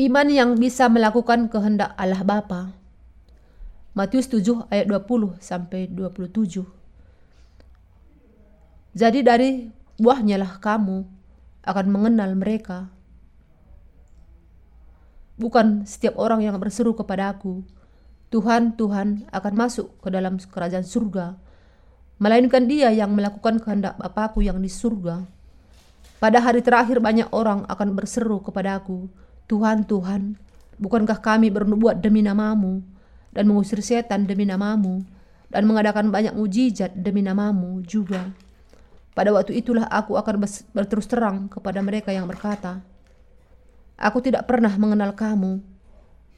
Iman yang bisa melakukan kehendak Allah Bapa. Matius 7 ayat 20 sampai 27. Jadi dari buahnya lah kamu akan mengenal mereka. Bukan setiap orang yang berseru kepada aku, Tuhan, Tuhan akan masuk ke dalam kerajaan surga, melainkan dia yang melakukan kehendak Bapakku yang di surga. Pada hari terakhir banyak orang akan berseru kepada aku, Tuhan, Tuhan, bukankah kami bernubuat demi namamu dan mengusir setan demi namamu dan mengadakan banyak mujizat demi namamu juga. Pada waktu itulah aku akan berterus terang kepada mereka yang berkata, Aku tidak pernah mengenal kamu.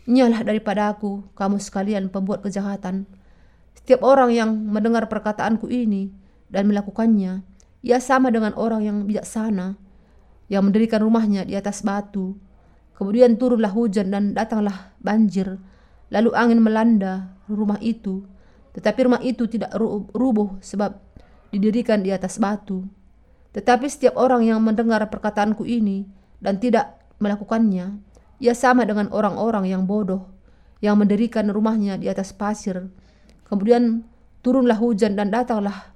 Nyalah daripada aku, kamu sekalian pembuat kejahatan. Setiap orang yang mendengar perkataanku ini dan melakukannya, ia sama dengan orang yang bijaksana, yang mendirikan rumahnya di atas batu Kemudian turunlah hujan dan datanglah banjir. Lalu angin melanda rumah itu. Tetapi rumah itu tidak rubuh sebab didirikan di atas batu. Tetapi setiap orang yang mendengar perkataanku ini dan tidak melakukannya, ia sama dengan orang-orang yang bodoh yang mendirikan rumahnya di atas pasir. Kemudian turunlah hujan dan datanglah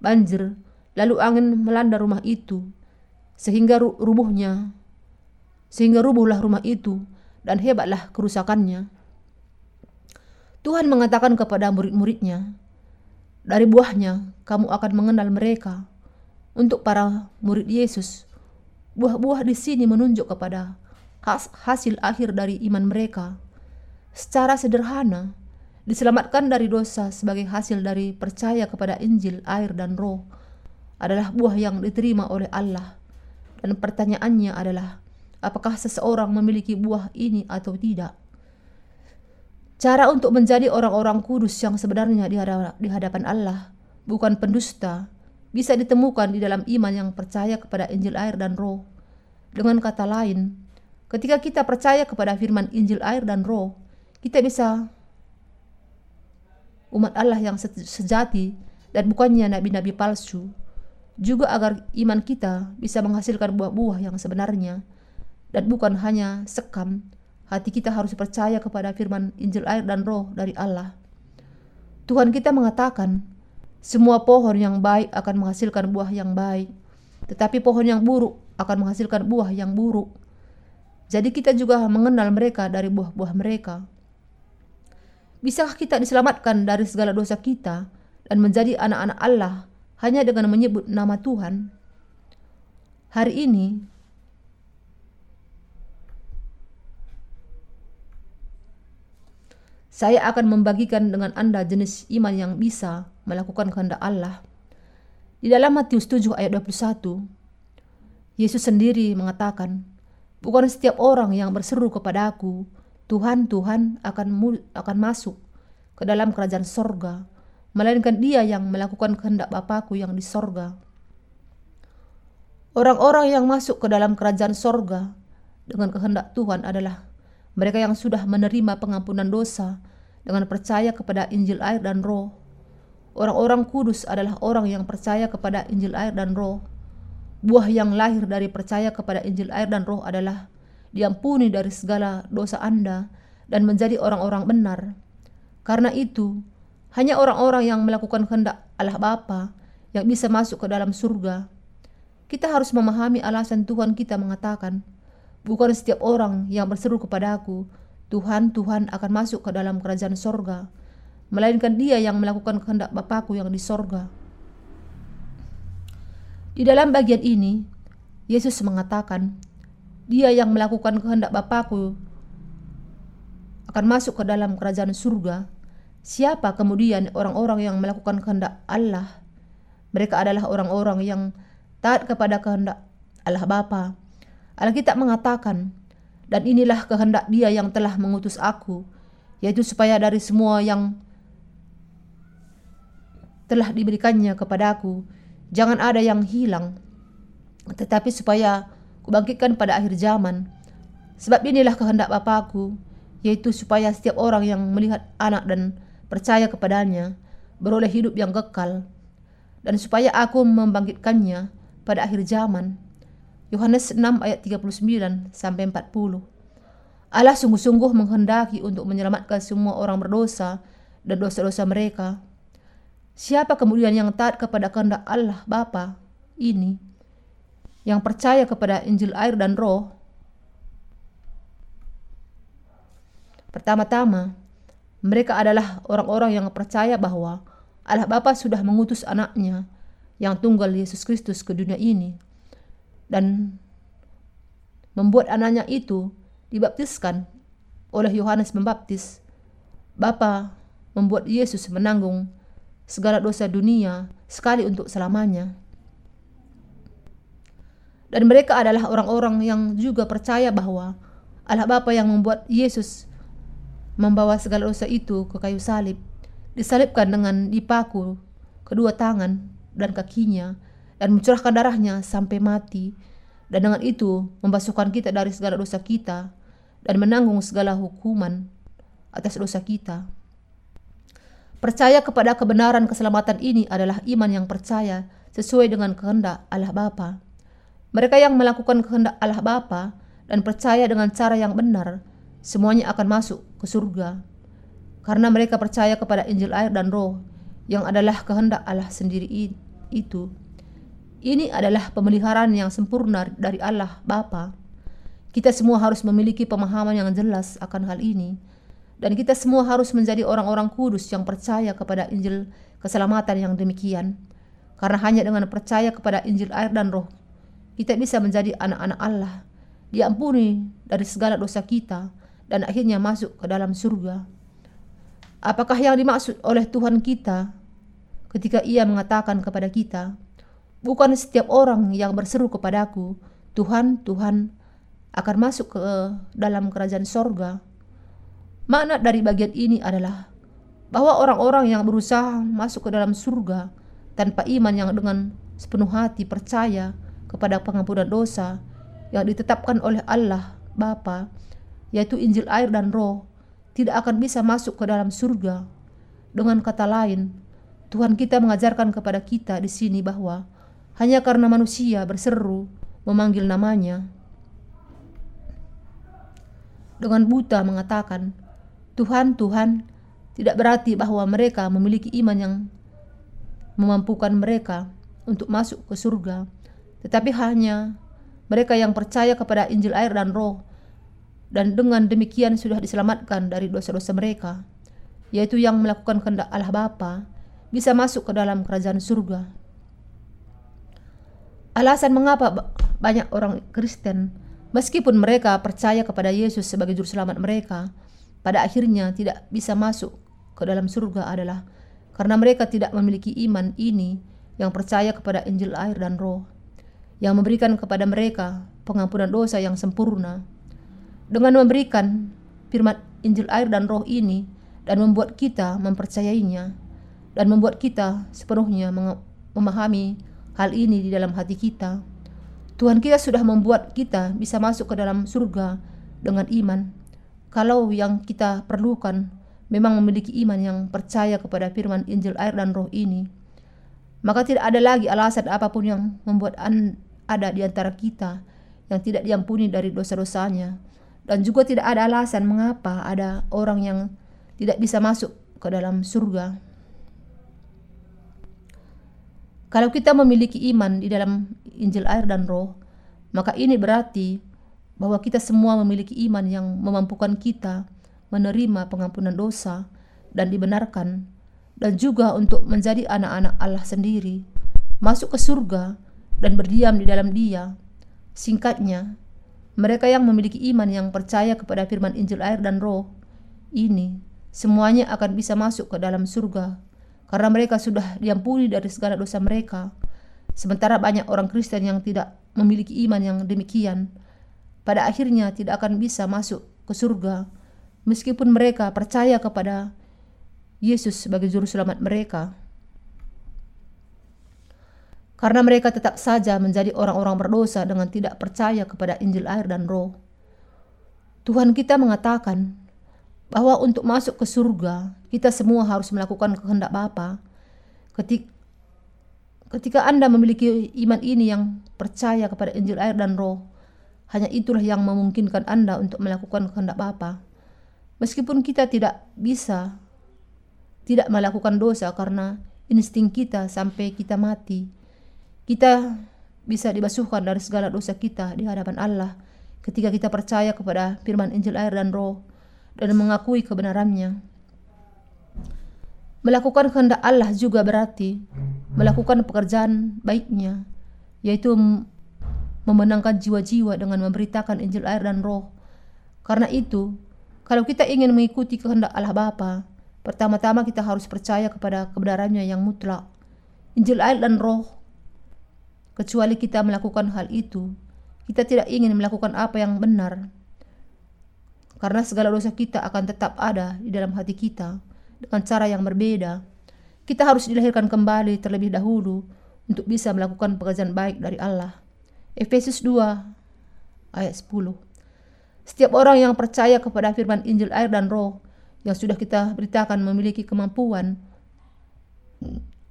banjir, lalu angin melanda rumah itu sehingga rubuhnya sehingga rubuhlah rumah itu dan hebatlah kerusakannya. Tuhan mengatakan kepada murid-muridnya, dari buahnya kamu akan mengenal mereka. Untuk para murid Yesus, buah-buah di sini menunjuk kepada hasil akhir dari iman mereka. Secara sederhana, diselamatkan dari dosa sebagai hasil dari percaya kepada Injil, air, dan roh adalah buah yang diterima oleh Allah. Dan pertanyaannya adalah, apakah seseorang memiliki buah ini atau tidak. Cara untuk menjadi orang-orang kudus yang sebenarnya di hadapan Allah, bukan pendusta, bisa ditemukan di dalam iman yang percaya kepada Injil air dan roh. Dengan kata lain, ketika kita percaya kepada firman Injil air dan roh, kita bisa umat Allah yang sejati dan bukannya nabi-nabi palsu. Juga agar iman kita bisa menghasilkan buah-buah yang sebenarnya dan bukan hanya sekam, hati kita harus percaya kepada firman Injil air dan roh dari Allah. Tuhan kita mengatakan, semua pohon yang baik akan menghasilkan buah yang baik, tetapi pohon yang buruk akan menghasilkan buah yang buruk. Jadi kita juga mengenal mereka dari buah-buah mereka. Bisakah kita diselamatkan dari segala dosa kita dan menjadi anak-anak Allah hanya dengan menyebut nama Tuhan? Hari ini, Saya akan membagikan dengan Anda jenis iman yang bisa melakukan kehendak Allah. Di dalam Matius 7 ayat 21, Yesus sendiri mengatakan, Bukan setiap orang yang berseru kepada aku, Tuhan, Tuhan akan, akan masuk ke dalam kerajaan sorga, melainkan dia yang melakukan kehendak Bapakku yang di sorga. Orang-orang yang masuk ke dalam kerajaan sorga dengan kehendak Tuhan adalah mereka yang sudah menerima pengampunan dosa dengan percaya kepada Injil air dan roh. Orang-orang kudus adalah orang yang percaya kepada Injil air dan roh. Buah yang lahir dari percaya kepada Injil air dan roh adalah diampuni dari segala dosa Anda dan menjadi orang-orang benar. Karena itu, hanya orang-orang yang melakukan kehendak Allah Bapa yang bisa masuk ke dalam surga. Kita harus memahami alasan Tuhan kita mengatakan, Bukan setiap orang yang berseru kepadaku, Tuhan, Tuhan akan masuk ke dalam kerajaan sorga, melainkan dia yang melakukan kehendak Bapakku yang di sorga. Di dalam bagian ini, Yesus mengatakan, dia yang melakukan kehendak Bapakku akan masuk ke dalam kerajaan surga. Siapa kemudian orang-orang yang melakukan kehendak Allah? Mereka adalah orang-orang yang taat kepada kehendak Allah Bapa Alkitab mengatakan, dan inilah kehendak dia yang telah mengutus aku, yaitu supaya dari semua yang telah diberikannya kepadaku, jangan ada yang hilang, tetapi supaya kubangkitkan pada akhir zaman. Sebab inilah kehendak Bapakku, yaitu supaya setiap orang yang melihat anak dan percaya kepadanya beroleh hidup yang kekal, dan supaya aku membangkitkannya pada akhir zaman. Yohanes 6 ayat 39 sampai 40. Allah sungguh-sungguh menghendaki untuk menyelamatkan semua orang berdosa dan dosa-dosa mereka. Siapa kemudian yang taat kepada kehendak Allah Bapa ini, yang percaya kepada Injil air dan roh? Pertama-tama, mereka adalah orang-orang yang percaya bahwa Allah Bapa sudah mengutus anaknya yang tunggal Yesus Kristus ke dunia ini dan membuat anaknya itu dibaptiskan oleh Yohanes Pembaptis. Bapa membuat Yesus menanggung segala dosa dunia sekali untuk selamanya. Dan mereka adalah orang-orang yang juga percaya bahwa Allah Bapa yang membuat Yesus membawa segala dosa itu ke kayu salib, disalibkan dengan dipaku kedua tangan dan kakinya dan mencurahkan darahnya sampai mati dan dengan itu membasuhkan kita dari segala dosa kita dan menanggung segala hukuman atas dosa kita. Percaya kepada kebenaran keselamatan ini adalah iman yang percaya sesuai dengan kehendak Allah Bapa. Mereka yang melakukan kehendak Allah Bapa dan percaya dengan cara yang benar, semuanya akan masuk ke surga. Karena mereka percaya kepada Injil air dan roh yang adalah kehendak Allah sendiri itu. Ini adalah pemeliharaan yang sempurna dari Allah Bapa. Kita semua harus memiliki pemahaman yang jelas akan hal ini dan kita semua harus menjadi orang-orang kudus yang percaya kepada Injil keselamatan yang demikian. Karena hanya dengan percaya kepada Injil air dan roh, kita bisa menjadi anak-anak Allah, diampuni dari segala dosa kita, dan akhirnya masuk ke dalam surga. Apakah yang dimaksud oleh Tuhan kita ketika ia mengatakan kepada kita, Bukan setiap orang yang berseru kepadaku, Tuhan, Tuhan, akan masuk ke dalam kerajaan sorga, Makna dari bagian ini adalah bahwa orang-orang yang berusaha masuk ke dalam surga tanpa iman yang dengan sepenuh hati percaya kepada pengampunan dosa yang ditetapkan oleh Allah Bapa, yaitu Injil air dan roh, tidak akan bisa masuk ke dalam surga. Dengan kata lain, Tuhan kita mengajarkan kepada kita di sini bahwa hanya karena manusia berseru memanggil namanya, dengan buta mengatakan, Tuhan, Tuhan tidak berarti bahwa mereka memiliki iman yang memampukan mereka untuk masuk ke surga, tetapi hanya mereka yang percaya kepada Injil air dan roh dan dengan demikian sudah diselamatkan dari dosa-dosa mereka, yaitu yang melakukan kehendak Allah Bapa bisa masuk ke dalam kerajaan surga. Alasan mengapa banyak orang Kristen meskipun mereka percaya kepada Yesus sebagai juru selamat mereka, pada akhirnya tidak bisa masuk ke dalam surga adalah karena mereka tidak memiliki iman ini yang percaya kepada Injil air dan roh yang memberikan kepada mereka pengampunan dosa yang sempurna. Dengan memberikan firman Injil air dan roh ini dan membuat kita mempercayainya dan membuat kita sepenuhnya memahami hal ini di dalam hati kita. Tuhan kita sudah membuat kita bisa masuk ke dalam surga dengan iman kalau yang kita perlukan memang memiliki iman yang percaya kepada firman Injil air dan roh ini, maka tidak ada lagi alasan apa pun yang membuat ada di antara kita yang tidak diampuni dari dosa-dosanya. Dan juga tidak ada alasan mengapa ada orang yang tidak bisa masuk ke dalam surga. Kalau kita memiliki iman di dalam Injil air dan roh, maka ini berarti bahwa kita semua memiliki iman yang memampukan kita menerima pengampunan dosa dan dibenarkan, dan juga untuk menjadi anak-anak Allah sendiri, masuk ke surga dan berdiam di dalam Dia. Singkatnya, mereka yang memiliki iman yang percaya kepada firman Injil air dan Roh ini, semuanya akan bisa masuk ke dalam surga karena mereka sudah diampuni dari segala dosa mereka. Sementara banyak orang Kristen yang tidak memiliki iman yang demikian, pada akhirnya tidak akan bisa masuk ke surga meskipun mereka percaya kepada Yesus sebagai juru selamat mereka. Karena mereka tetap saja menjadi orang-orang berdosa dengan tidak percaya kepada Injil air dan roh. Tuhan kita mengatakan bahwa untuk masuk ke surga, kita semua harus melakukan kehendak Bapa. Ketika, ketika Anda memiliki iman ini yang percaya kepada Injil air dan roh, Hanya itulah yang memungkinkan Anda untuk melakukan kehendak Bapa. Meskipun kita tidak bisa tidak melakukan dosa karena insting kita sampai kita mati, kita bisa dibasuhkan dari segala dosa kita di hadapan Allah ketika kita percaya kepada firman Injil air dan roh dan mengakui kebenarannya. Melakukan kehendak Allah juga berarti melakukan pekerjaan baiknya, yaitu memenangkan jiwa-jiwa dengan memberitakan Injil air dan roh. Karena itu, kalau kita ingin mengikuti kehendak Allah Bapa, pertama-tama kita harus percaya kepada kebenarannya yang mutlak. Injil air dan roh. Kecuali kita melakukan hal itu, kita tidak ingin melakukan apa yang benar. Karena segala dosa kita akan tetap ada di dalam hati kita dengan cara yang berbeda. Kita harus dilahirkan kembali terlebih dahulu untuk bisa melakukan pekerjaan baik dari Allah. Efesus 2 ayat 10. Setiap orang yang percaya kepada firman Injil air dan roh yang sudah kita beritakan memiliki kemampuan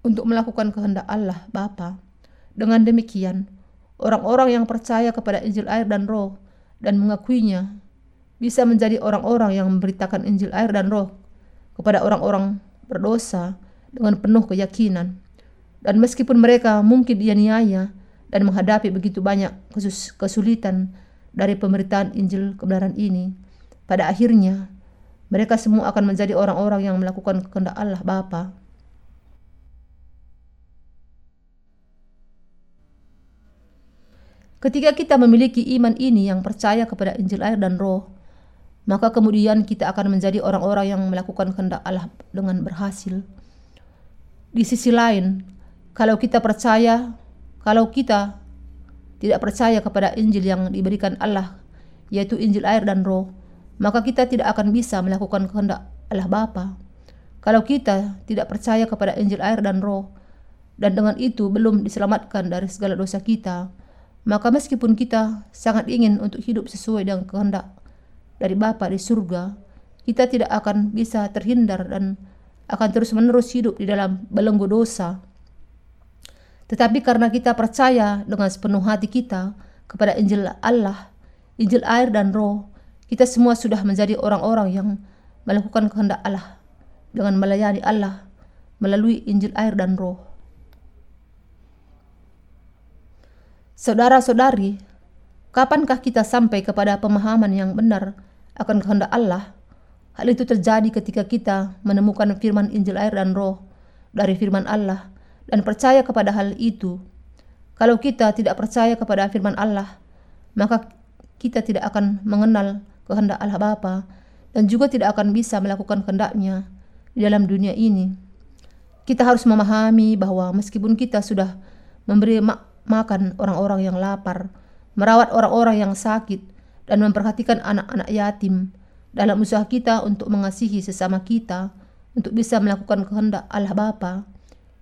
untuk melakukan kehendak Allah Bapa. Dengan demikian, orang-orang yang percaya kepada Injil air dan roh dan mengakuinya bisa menjadi orang-orang yang memberitakan Injil air dan roh kepada orang-orang berdosa dengan penuh keyakinan. Dan meskipun mereka mungkin dianiaya dan menghadapi begitu banyak kesulitan dari pemberitaan Injil kebenaran ini, pada akhirnya mereka semua akan menjadi orang-orang yang melakukan kehendak Allah Bapa. Ketika kita memiliki iman ini yang percaya kepada Injil air dan roh, maka kemudian kita akan menjadi orang-orang yang melakukan kehendak Allah dengan berhasil. Di sisi lain, kalau kita percaya kalau kita tidak percaya kepada Injil yang diberikan Allah, yaitu Injil air dan roh, maka kita tidak akan bisa melakukan kehendak Allah Bapa. Kalau kita tidak percaya kepada Injil air dan roh, dan dengan itu belum diselamatkan dari segala dosa kita, maka meskipun kita sangat ingin untuk hidup sesuai dengan kehendak dari Bapa di surga, kita tidak akan bisa terhindar dan akan terus-menerus hidup di dalam belenggu dosa tetapi karena kita percaya dengan sepenuh hati kita kepada Injil Allah, Injil air dan roh, kita semua sudah menjadi orang-orang yang melakukan kehendak Allah dengan melayani Allah melalui Injil air dan roh. Saudara-saudari, kapankah kita sampai kepada pemahaman yang benar akan kehendak Allah? Hal itu terjadi ketika kita menemukan firman Injil air dan roh dari firman Allah dan percaya kepada hal itu. Kalau kita tidak percaya kepada firman Allah, maka kita tidak akan mengenal kehendak Allah Bapa dan juga tidak akan bisa melakukan kehendaknya di dalam dunia ini. Kita harus memahami bahwa meskipun kita sudah memberi mak makan orang-orang yang lapar, merawat orang-orang yang sakit, dan memperhatikan anak-anak yatim dalam usaha kita untuk mengasihi sesama kita, untuk bisa melakukan kehendak Allah Bapa,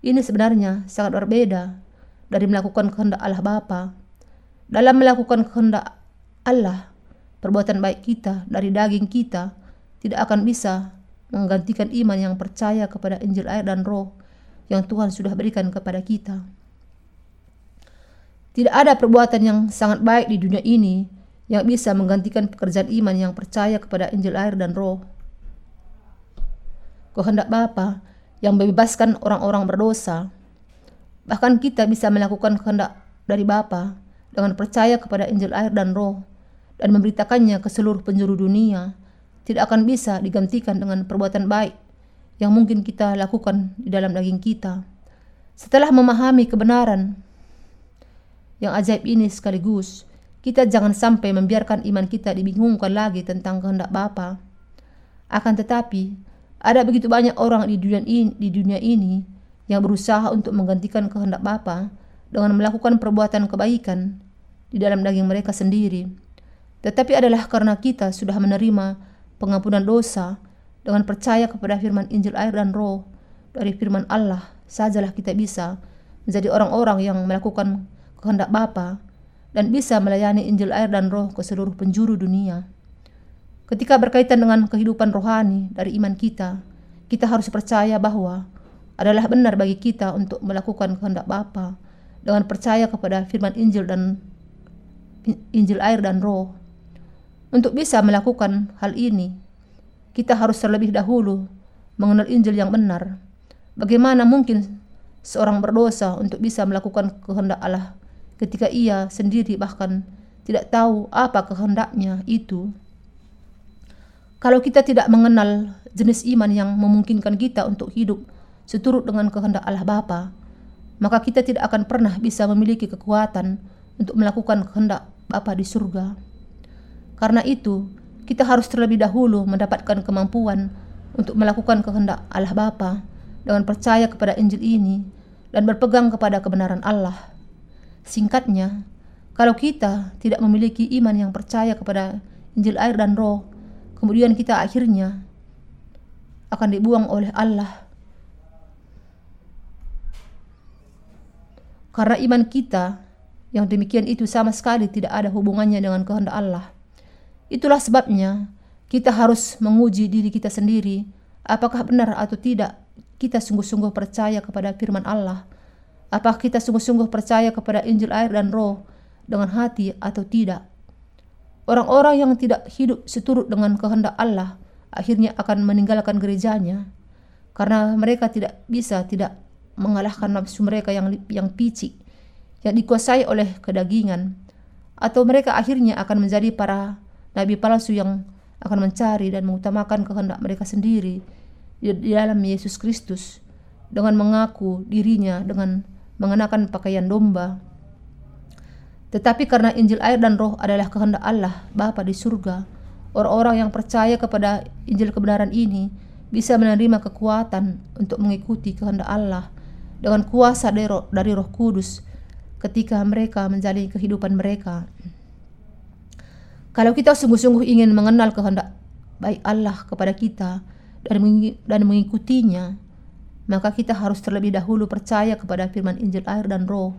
ini sebenarnya sangat berbeda dari melakukan kehendak Allah Bapa. Dalam melakukan kehendak Allah, perbuatan baik kita dari daging kita tidak akan bisa menggantikan iman yang percaya kepada Injil air dan roh yang Tuhan sudah berikan kepada kita. Tidak ada perbuatan yang sangat baik di dunia ini yang bisa menggantikan pekerjaan iman yang percaya kepada Injil air dan roh. Kehendak Bapa yang membebaskan orang-orang berdosa. Bahkan kita bisa melakukan kehendak dari Bapa dengan percaya kepada Injil air dan roh dan memberitakannya ke seluruh penjuru dunia tidak akan bisa digantikan dengan perbuatan baik yang mungkin kita lakukan di dalam daging kita. Setelah memahami kebenaran yang ajaib ini sekaligus, kita jangan sampai membiarkan iman kita dibingungkan lagi tentang kehendak Bapa. Akan tetapi, ada begitu banyak orang di dunia ini, di dunia ini yang berusaha untuk menggantikan kehendak Bapa dengan melakukan perbuatan kebaikan di dalam daging mereka sendiri. Tetapi adalah karena kita sudah menerima pengampunan dosa dengan percaya kepada firman Injil air dan roh dari firman Allah sajalah kita bisa menjadi orang-orang yang melakukan kehendak Bapa dan bisa melayani Injil air dan roh ke seluruh penjuru dunia. Ketika berkaitan dengan kehidupan rohani dari iman kita, kita harus percaya bahwa adalah benar bagi kita untuk melakukan kehendak Bapa dengan percaya kepada firman Injil dan Injil air dan roh. Untuk bisa melakukan hal ini, kita harus terlebih dahulu mengenal Injil yang benar. Bagaimana mungkin seorang berdosa untuk bisa melakukan kehendak Allah ketika ia sendiri bahkan tidak tahu apa kehendaknya itu? Kalau kita tidak mengenal jenis iman yang memungkinkan kita untuk hidup seturut dengan kehendak Allah Bapa, maka kita tidak akan pernah bisa memiliki kekuatan untuk melakukan kehendak Bapa di surga. Karena itu, kita harus terlebih dahulu mendapatkan kemampuan untuk melakukan kehendak Allah Bapa dengan percaya kepada Injil ini dan berpegang kepada kebenaran Allah. Singkatnya, kalau kita tidak memiliki iman yang percaya kepada Injil air dan roh, kemudian kita akhirnya akan dibuang oleh Allah Karena iman kita yang demikian itu sama sekali tidak ada hubungannya dengan kehendak Allah. Itulah sebabnya kita harus menguji diri kita sendiri apakah benar atau tidak kita sungguh-sungguh percaya kepada firman Allah. Apakah kita sungguh-sungguh percaya kepada Injil air dan roh dengan hati atau tidak. Orang-orang yang tidak hidup seturut dengan kehendak Allah akhirnya akan meninggalkan gerejanya karena mereka tidak bisa tidak mengalahkan nafsu mereka yang yang picik yang dikuasai oleh kedagingan atau mereka akhirnya akan menjadi para nabi palsu yang akan mencari dan mengutamakan kehendak mereka sendiri di, dalam Yesus Kristus dengan mengaku dirinya dengan mengenakan pakaian domba tetapi karena Injil air dan roh adalah kehendak Allah Bapa di surga orang-orang yang percaya kepada Injil kebenaran ini bisa menerima kekuatan untuk mengikuti kehendak Allah dengan kuasa dari roh, dari roh kudus ketika mereka menjalani kehidupan mereka. Kalau kita sungguh-sungguh ingin mengenal kehendak baik Allah kepada kita dan mengikutinya, maka kita harus terlebih dahulu percaya kepada firman Injil air dan roh.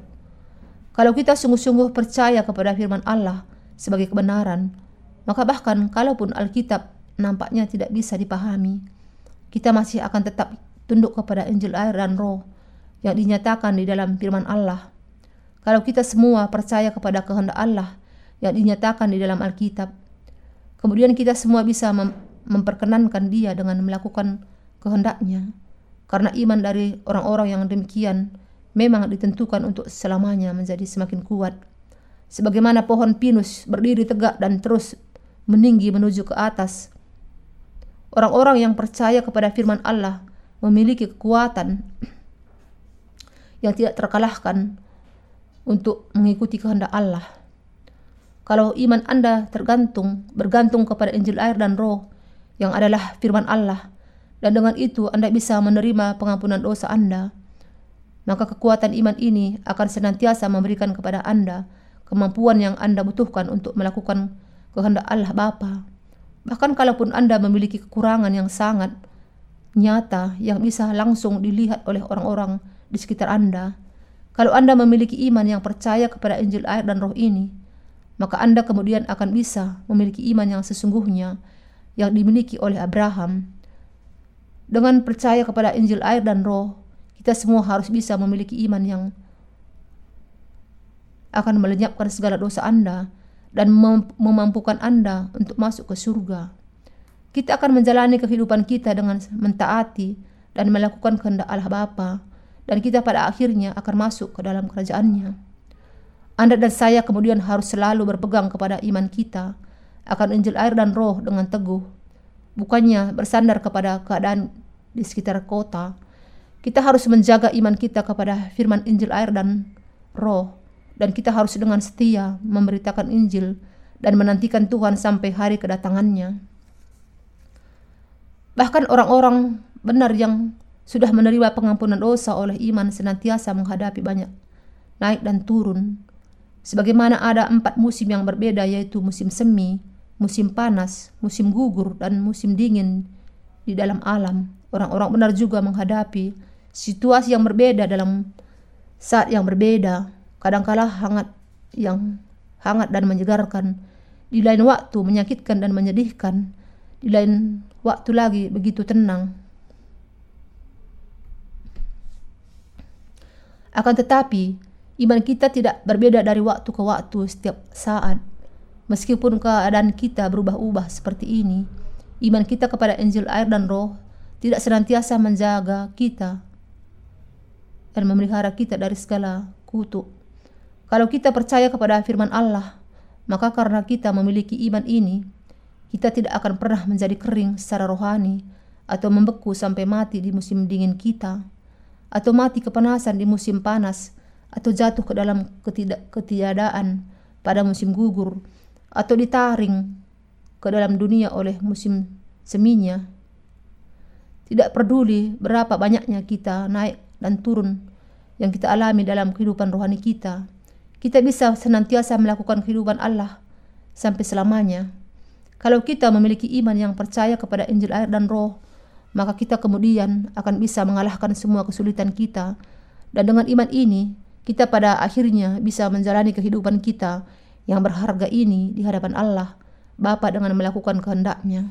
Kalau kita sungguh-sungguh percaya kepada firman Allah sebagai kebenaran, maka bahkan kalaupun Alkitab nampaknya tidak bisa dipahami, kita masih akan tetap tunduk kepada Injil air dan roh yang dinyatakan di dalam firman Allah. Kalau kita semua percaya kepada kehendak Allah yang dinyatakan di dalam Alkitab, kemudian kita semua bisa mem memperkenankan Dia dengan melakukan kehendaknya. Karena iman dari orang-orang yang demikian memang ditentukan untuk selamanya menjadi semakin kuat. Sebagaimana pohon pinus berdiri tegak dan terus meninggi menuju ke atas. Orang-orang yang percaya kepada firman Allah memiliki kekuatan yang tidak terkalahkan untuk mengikuti kehendak Allah. Kalau iman Anda tergantung, bergantung kepada Injil air dan roh yang adalah firman Allah, dan dengan itu Anda bisa menerima pengampunan dosa Anda, maka kekuatan iman ini akan senantiasa memberikan kepada Anda kemampuan yang Anda butuhkan untuk melakukan kehendak Allah Bapa. Bahkan kalaupun Anda memiliki kekurangan yang sangat nyata yang bisa langsung dilihat oleh orang-orang di sekitar Anda, kalau Anda memiliki iman yang percaya kepada Injil air dan roh ini, maka Anda kemudian akan bisa memiliki iman yang sesungguhnya yang dimiliki oleh Abraham. Dengan percaya kepada Injil air dan roh, kita semua harus bisa memiliki iman yang akan melenyapkan segala dosa Anda dan memampukan Anda untuk masuk ke surga. Kita akan menjalani kehidupan kita dengan mentaati dan melakukan kehendak Allah Bapa dan kita pada akhirnya akan masuk ke dalam kerajaannya. Anda dan saya kemudian harus selalu berpegang kepada iman kita akan Injil air dan roh dengan teguh, bukannya bersandar kepada keadaan di sekitar kota. Kita harus menjaga iman kita kepada firman Injil air dan roh, dan kita harus dengan setia memberitakan Injil dan menantikan Tuhan sampai hari kedatangannya. Bahkan orang-orang benar yang sudah menerima pengampunan dosa oleh iman senantiasa menghadapi banyak naik dan turun. Sebagaimana ada empat musim yang berbeda yaitu musim semi, musim panas, musim gugur, dan musim dingin di dalam alam. Orang-orang benar juga menghadapi situasi yang berbeda dalam saat yang berbeda. Kadangkala hangat yang hangat dan menyegarkan, di lain waktu menyakitkan dan menyedihkan, di lain waktu lagi begitu tenang. Akan tetapi, Iman kita tidak berbeda dari waktu ke waktu setiap saat. Meskipun keadaan kita berubah-ubah seperti ini, iman kita kepada Injil air dan roh tidak senantiasa menjaga kita dan memelihara kita dari segala kutuk. Kalau kita percaya kepada firman Allah, maka karena kita memiliki iman ini, kita tidak akan pernah menjadi kering secara rohani atau membeku sampai mati di musim dingin kita, atau mati kepanasan di musim panas atau jatuh ke dalam ketidak ketiadaan pada musim gugur atau ditaring ke dalam dunia oleh musim seminya. Tidak peduli berapa banyaknya kita naik dan turun yang kita alami dalam kehidupan rohani kita, kita bisa senantiasa melakukan kehidupan Allah sampai selamanya. Kalau kita memiliki iman yang percaya kepada Injil air dan roh, maka kita kemudian akan bisa mengalahkan semua kesulitan kita. Dan dengan iman ini, kita pada akhirnya bisa menjalani kehidupan kita yang berharga ini di hadapan Allah, Bapa dengan melakukan kehendaknya.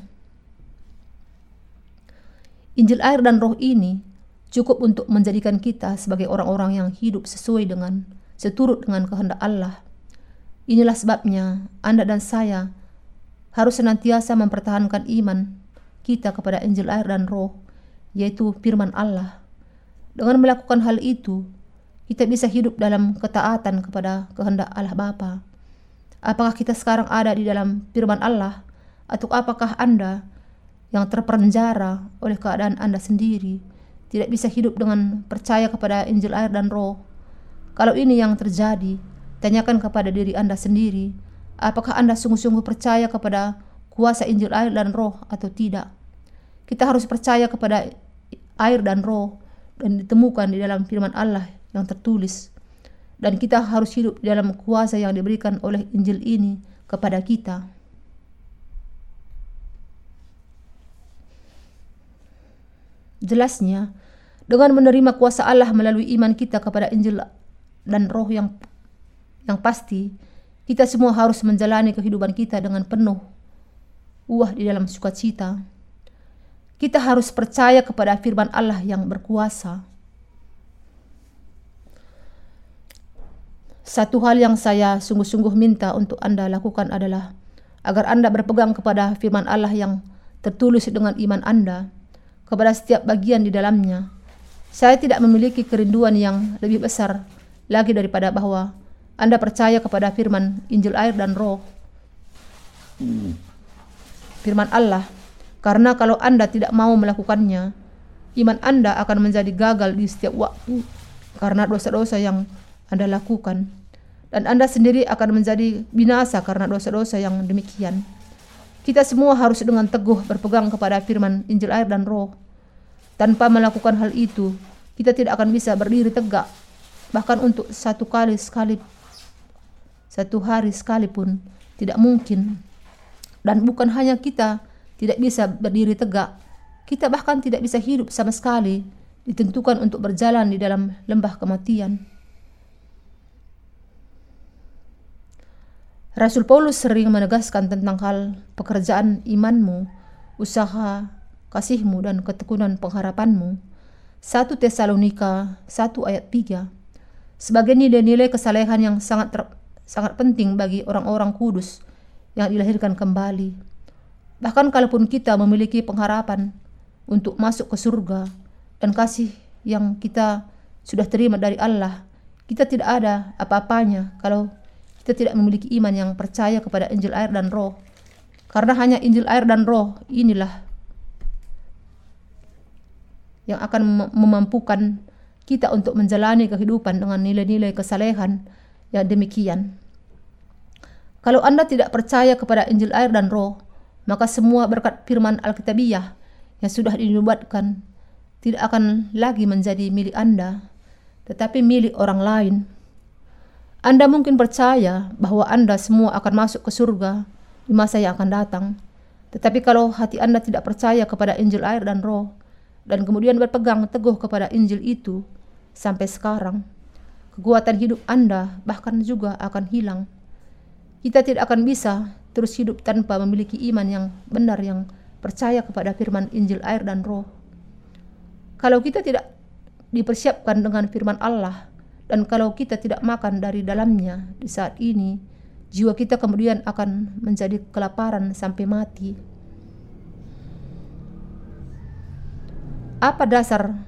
Injil air dan roh ini cukup untuk menjadikan kita sebagai orang-orang yang hidup sesuai dengan seturut dengan kehendak Allah. Inilah sebabnya Anda dan saya harus senantiasa mempertahankan iman kita kepada Injil air dan roh, yaitu firman Allah. Dengan melakukan hal itu, kita bisa hidup dalam ketaatan kepada kehendak Allah Bapa. Apakah kita sekarang ada di dalam firman Allah atau apakah Anda yang terpenjara oleh keadaan Anda sendiri tidak bisa hidup dengan percaya kepada Injil air dan roh? Kalau ini yang terjadi, tanyakan kepada diri Anda sendiri, apakah Anda sungguh-sungguh percaya kepada kuasa Injil air dan roh atau tidak? Kita harus percaya kepada air dan roh dan ditemukan di dalam firman Allah yang tertulis dan kita harus hidup dalam kuasa yang diberikan oleh Injil ini kepada kita. Jelasnya, dengan menerima kuasa Allah melalui iman kita kepada Injil dan roh yang yang pasti, kita semua harus menjalani kehidupan kita dengan penuh uah di dalam sukacita. Kita harus percaya kepada firman Allah yang berkuasa Satu hal yang saya sungguh-sungguh minta untuk Anda lakukan adalah agar Anda berpegang kepada firman Allah yang tertulis dengan iman Anda kepada setiap bagian di dalamnya. Saya tidak memiliki kerinduan yang lebih besar lagi daripada bahwa Anda percaya kepada firman Injil air dan roh. Firman Allah, karena kalau Anda tidak mau melakukannya, iman Anda akan menjadi gagal di setiap waktu karena dosa-dosa yang Anda lakukan dan Anda sendiri akan menjadi binasa karena dosa-dosa yang demikian. Kita semua harus dengan teguh berpegang kepada firman Injil air dan roh. Tanpa melakukan hal itu, kita tidak akan bisa berdiri tegak. Bahkan untuk satu kali sekali, satu hari sekalipun, tidak mungkin. Dan bukan hanya kita tidak bisa berdiri tegak, kita bahkan tidak bisa hidup sama sekali, ditentukan untuk berjalan di dalam lembah kematian. Rasul Paulus sering menegaskan tentang hal pekerjaan imanmu, usaha, kasihmu, dan ketekunan pengharapanmu. 1 Tesalonika 1 ayat 3 sebagai nilai-nilai kesalehan yang sangat ter, sangat penting bagi orang-orang kudus yang dilahirkan kembali. Bahkan kalaupun kita memiliki pengharapan untuk masuk ke surga dan kasih yang kita sudah terima dari Allah, kita tidak ada apa-apanya kalau kita tidak memiliki iman yang percaya kepada Injil air dan roh. Karena hanya Injil air dan roh inilah yang akan memampukan kita untuk menjalani kehidupan dengan nilai-nilai kesalehan yang demikian. Kalau Anda tidak percaya kepada Injil air dan roh, maka semua berkat firman Alkitabiah yang sudah dinubuatkan tidak akan lagi menjadi milik Anda, tetapi milik orang lain. Anda mungkin percaya bahwa Anda semua akan masuk ke surga di masa yang akan datang. Tetapi kalau hati Anda tidak percaya kepada Injil air dan roh, dan kemudian berpegang teguh kepada Injil itu sampai sekarang, kekuatan hidup Anda bahkan juga akan hilang. Kita tidak akan bisa terus hidup tanpa memiliki iman yang benar yang percaya kepada firman Injil air dan roh. Kalau kita tidak dipersiapkan dengan firman Allah, Dan kalau kita tidak makan dari dalamnya di saat ini, jiwa kita kemudian akan menjadi kelaparan sampai mati. Apa dasar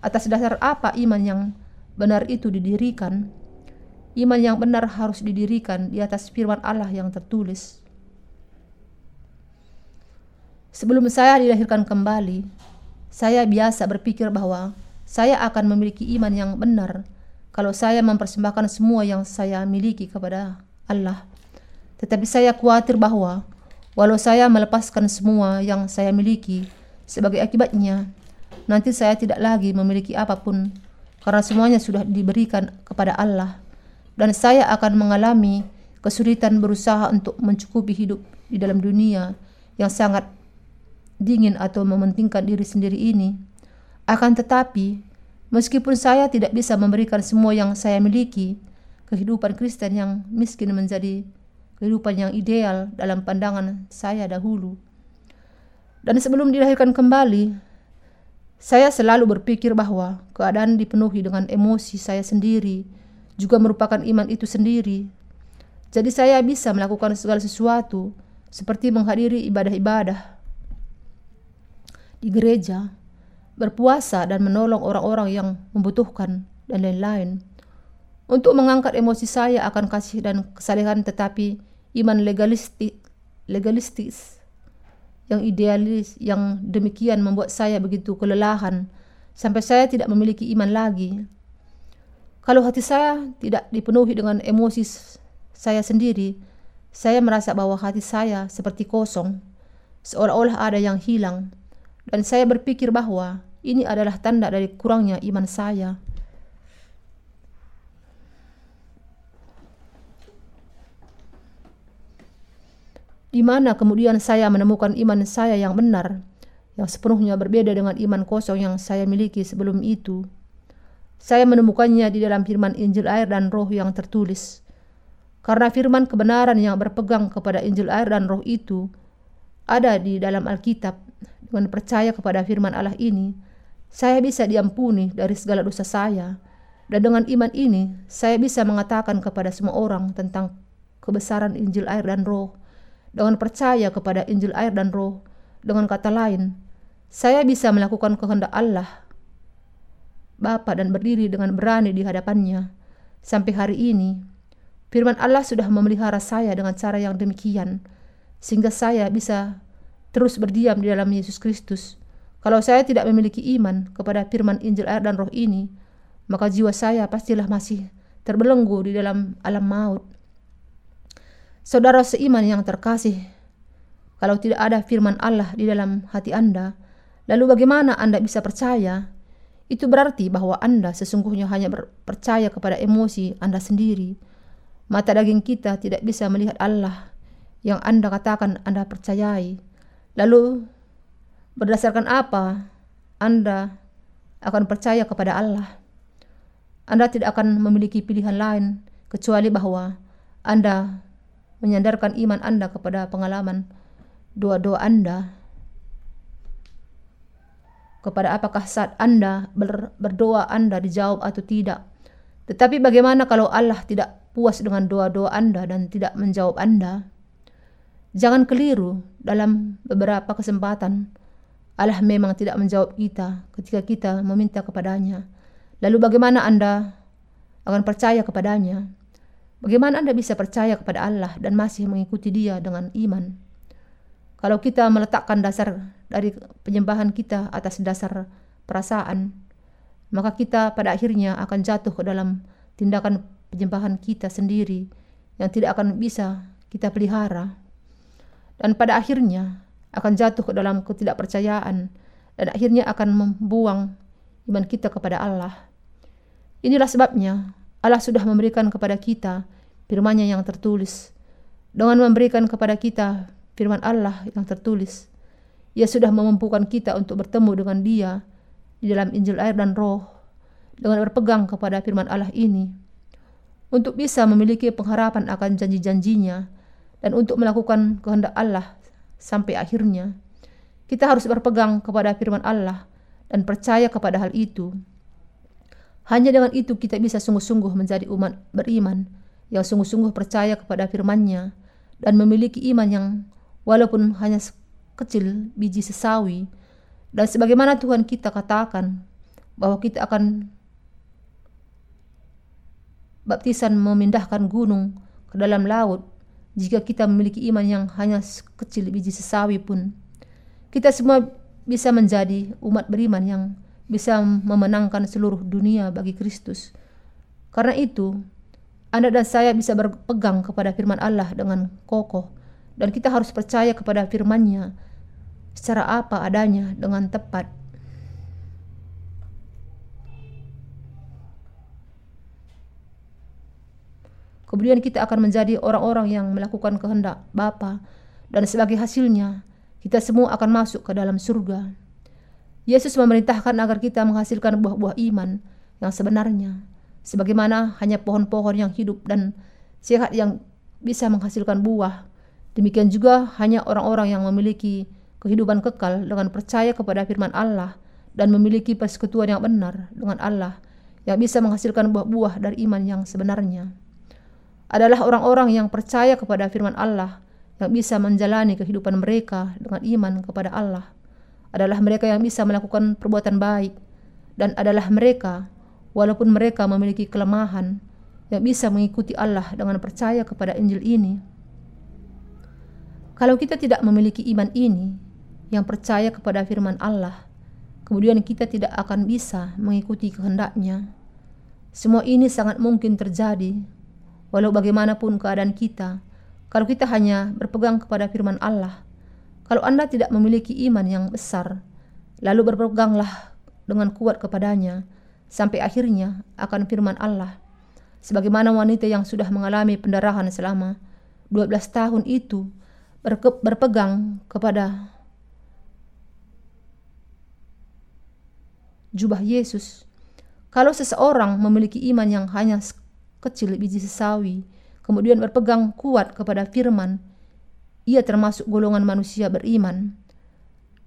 atas dasar apa iman yang benar itu didirikan? Iman yang benar harus didirikan di atas firman Allah yang tertulis. Sebelum saya dilahirkan kembali, saya biasa berpikir bahwa saya akan memiliki iman yang benar kalau saya mempersembahkan semua yang saya miliki kepada Allah. Tetapi saya khawatir bahwa walau saya melepaskan semua yang saya miliki sebagai akibatnya, nanti saya tidak lagi memiliki apa pun karena semuanya sudah diberikan kepada Allah dan saya akan mengalami kesulitan berusaha untuk mencukupi hidup di dalam dunia yang sangat dingin atau mementingkan diri sendiri ini. Akan tetapi, meskipun saya tidak bisa memberikan semua yang saya miliki, kehidupan Kristen yang miskin menjadi kehidupan yang ideal dalam pandangan saya dahulu. Dan sebelum dilahirkan kembali, saya selalu berpikir bahwa keadaan dipenuhi dengan emosi saya sendiri juga merupakan iman itu sendiri. Jadi saya bisa melakukan segala sesuatu seperti menghadiri ibadah-ibadah di gereja, berpuasa dan menolong orang-orang yang membutuhkan dan lain-lain. Untuk mengangkat emosi saya akan kasih dan kesalehan tetapi iman legalistik, legalistis yang idealis yang demikian membuat saya begitu kelelahan sampai saya tidak memiliki iman lagi. Kalau hati saya tidak dipenuhi dengan emosi saya sendiri, saya merasa bahwa hati saya seperti kosong, seolah-olah ada yang hilang, dan saya berpikir bahwa ini adalah tanda dari kurangnya iman saya. Di mana kemudian saya menemukan iman saya yang benar, yang sepenuhnya berbeda dengan iman kosong yang saya miliki sebelum itu. Saya menemukannya di dalam firman Injil air dan roh yang tertulis. Karena firman kebenaran yang berpegang kepada Injil air dan roh itu ada di dalam Alkitab, dengan percaya kepada firman Allah ini, saya bisa diampuni dari segala dosa saya. Dan dengan iman ini, saya bisa mengatakan kepada semua orang tentang kebesaran Injil air dan roh. Dengan percaya kepada Injil air dan roh, dengan kata lain, saya bisa melakukan kehendak Allah, Bapa dan berdiri dengan berani di hadapannya. Sampai hari ini, firman Allah sudah memelihara saya dengan cara yang demikian, sehingga saya bisa terus berdiam di dalam Yesus Kristus kalau saya tidak memiliki iman kepada firman Injil air dan roh ini, maka jiwa saya pastilah masih terbelenggu di dalam alam maut. Saudara seiman yang terkasih, kalau tidak ada firman Allah di dalam hati Anda, lalu bagaimana Anda bisa percaya? Itu berarti bahwa Anda sesungguhnya hanya percaya kepada emosi Anda sendiri. Mata daging kita tidak bisa melihat Allah yang Anda katakan Anda percayai. Lalu Berdasarkan apa Anda akan percaya kepada Allah? Anda tidak akan memiliki pilihan lain kecuali bahwa Anda menyandarkan iman Anda kepada pengalaman doa-doa Anda. Kepada apakah saat Anda ber, berdoa Anda dijawab atau tidak. Tetapi bagaimana kalau Allah tidak puas dengan doa-doa Anda dan tidak menjawab Anda? Jangan keliru dalam beberapa kesempatan Allah memang tidak menjawab kita ketika kita meminta kepadanya. Lalu bagaimana Anda akan percaya kepadanya? Bagaimana Anda bisa percaya kepada Allah dan masih mengikuti dia dengan iman? Kalau kita meletakkan dasar dari penyembahan kita atas dasar perasaan, maka kita pada akhirnya akan jatuh ke dalam tindakan penyembahan kita sendiri yang tidak akan bisa kita pelihara. Dan pada akhirnya akan jatuh ke dalam ketidakpercayaan dan akhirnya akan membuang iman kita kepada Allah. Inilah sebabnya Allah sudah memberikan kepada kita firman-Nya yang tertulis. Dengan memberikan kepada kita firman Allah yang tertulis, Ia sudah memampukan kita untuk bertemu dengan Dia di dalam Injil air dan Roh dengan berpegang kepada firman Allah ini untuk bisa memiliki pengharapan akan janji-janjinya dan untuk melakukan kehendak Allah sampai akhirnya. Kita harus berpegang kepada firman Allah dan percaya kepada hal itu. Hanya dengan itu kita bisa sungguh-sungguh menjadi umat beriman yang sungguh-sungguh percaya kepada firman-Nya dan memiliki iman yang walaupun hanya kecil biji sesawi dan sebagaimana Tuhan kita katakan bahwa kita akan baptisan memindahkan gunung ke dalam laut jika kita memiliki iman yang hanya kecil biji sesawi pun kita semua bisa menjadi umat beriman yang bisa memenangkan seluruh dunia bagi Kristus. Karena itu, Anda dan saya bisa berpegang kepada firman Allah dengan kokoh dan kita harus percaya kepada firman-Nya secara apa adanya dengan tepat. Kemudian kita akan menjadi orang-orang yang melakukan kehendak Bapa dan sebagai hasilnya kita semua akan masuk ke dalam surga. Yesus memerintahkan agar kita menghasilkan buah-buah iman yang sebenarnya, sebagaimana hanya pohon-pohon yang hidup dan sehat yang bisa menghasilkan buah. Demikian juga hanya orang-orang yang memiliki kehidupan kekal dengan percaya kepada firman Allah dan memiliki persekutuan yang benar dengan Allah yang bisa menghasilkan buah-buah dari iman yang sebenarnya. Adalah orang-orang yang percaya kepada firman Allah yang bisa menjalani kehidupan mereka dengan iman kepada Allah adalah mereka yang bisa melakukan perbuatan baik dan adalah mereka walaupun mereka memiliki kelemahan yang bisa mengikuti Allah dengan percaya kepada Injil ini. Kalau kita tidak memiliki iman ini yang percaya kepada firman Allah, kemudian kita tidak akan bisa mengikuti kehendaknya. Semua ini sangat mungkin terjadi, walau bagaimanapun keadaan kita, kalau kita hanya berpegang kepada firman Allah kalau Anda tidak memiliki iman yang besar, lalu berpeganglah dengan kuat kepadanya sampai akhirnya akan firman Allah. Sebagaimana wanita yang sudah mengalami pendarahan selama 12 tahun itu berpegang kepada jubah Yesus. Kalau seseorang memiliki iman yang hanya kecil biji sesawi, kemudian berpegang kuat kepada firman ia termasuk golongan manusia beriman.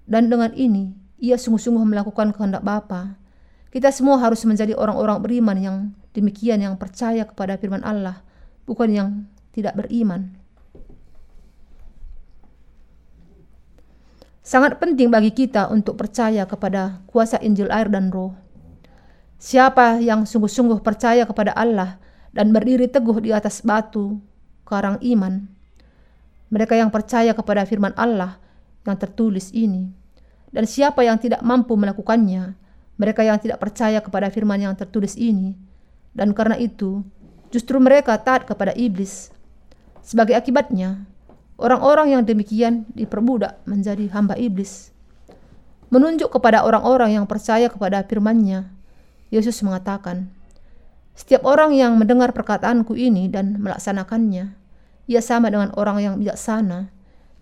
Dan dengan ini, ia sungguh-sungguh melakukan kehendak Bapa. Kita semua harus menjadi orang-orang beriman yang demikian yang percaya kepada firman Allah, bukan yang tidak beriman. Sangat penting bagi kita untuk percaya kepada kuasa Injil air dan roh. Siapa yang sungguh-sungguh percaya kepada Allah dan berdiri teguh di atas batu, karang iman, mereka yang percaya kepada firman Allah yang tertulis ini. Dan siapa yang tidak mampu melakukannya, mereka yang tidak percaya kepada firman yang tertulis ini. Dan karena itu, justru mereka taat kepada iblis. Sebagai akibatnya, orang-orang yang demikian diperbudak menjadi hamba iblis. Menunjuk kepada orang-orang yang percaya kepada firman-Nya, Yesus mengatakan, "Setiap orang yang mendengar perkataanku ini dan melaksanakannya, ia sama dengan orang yang bijaksana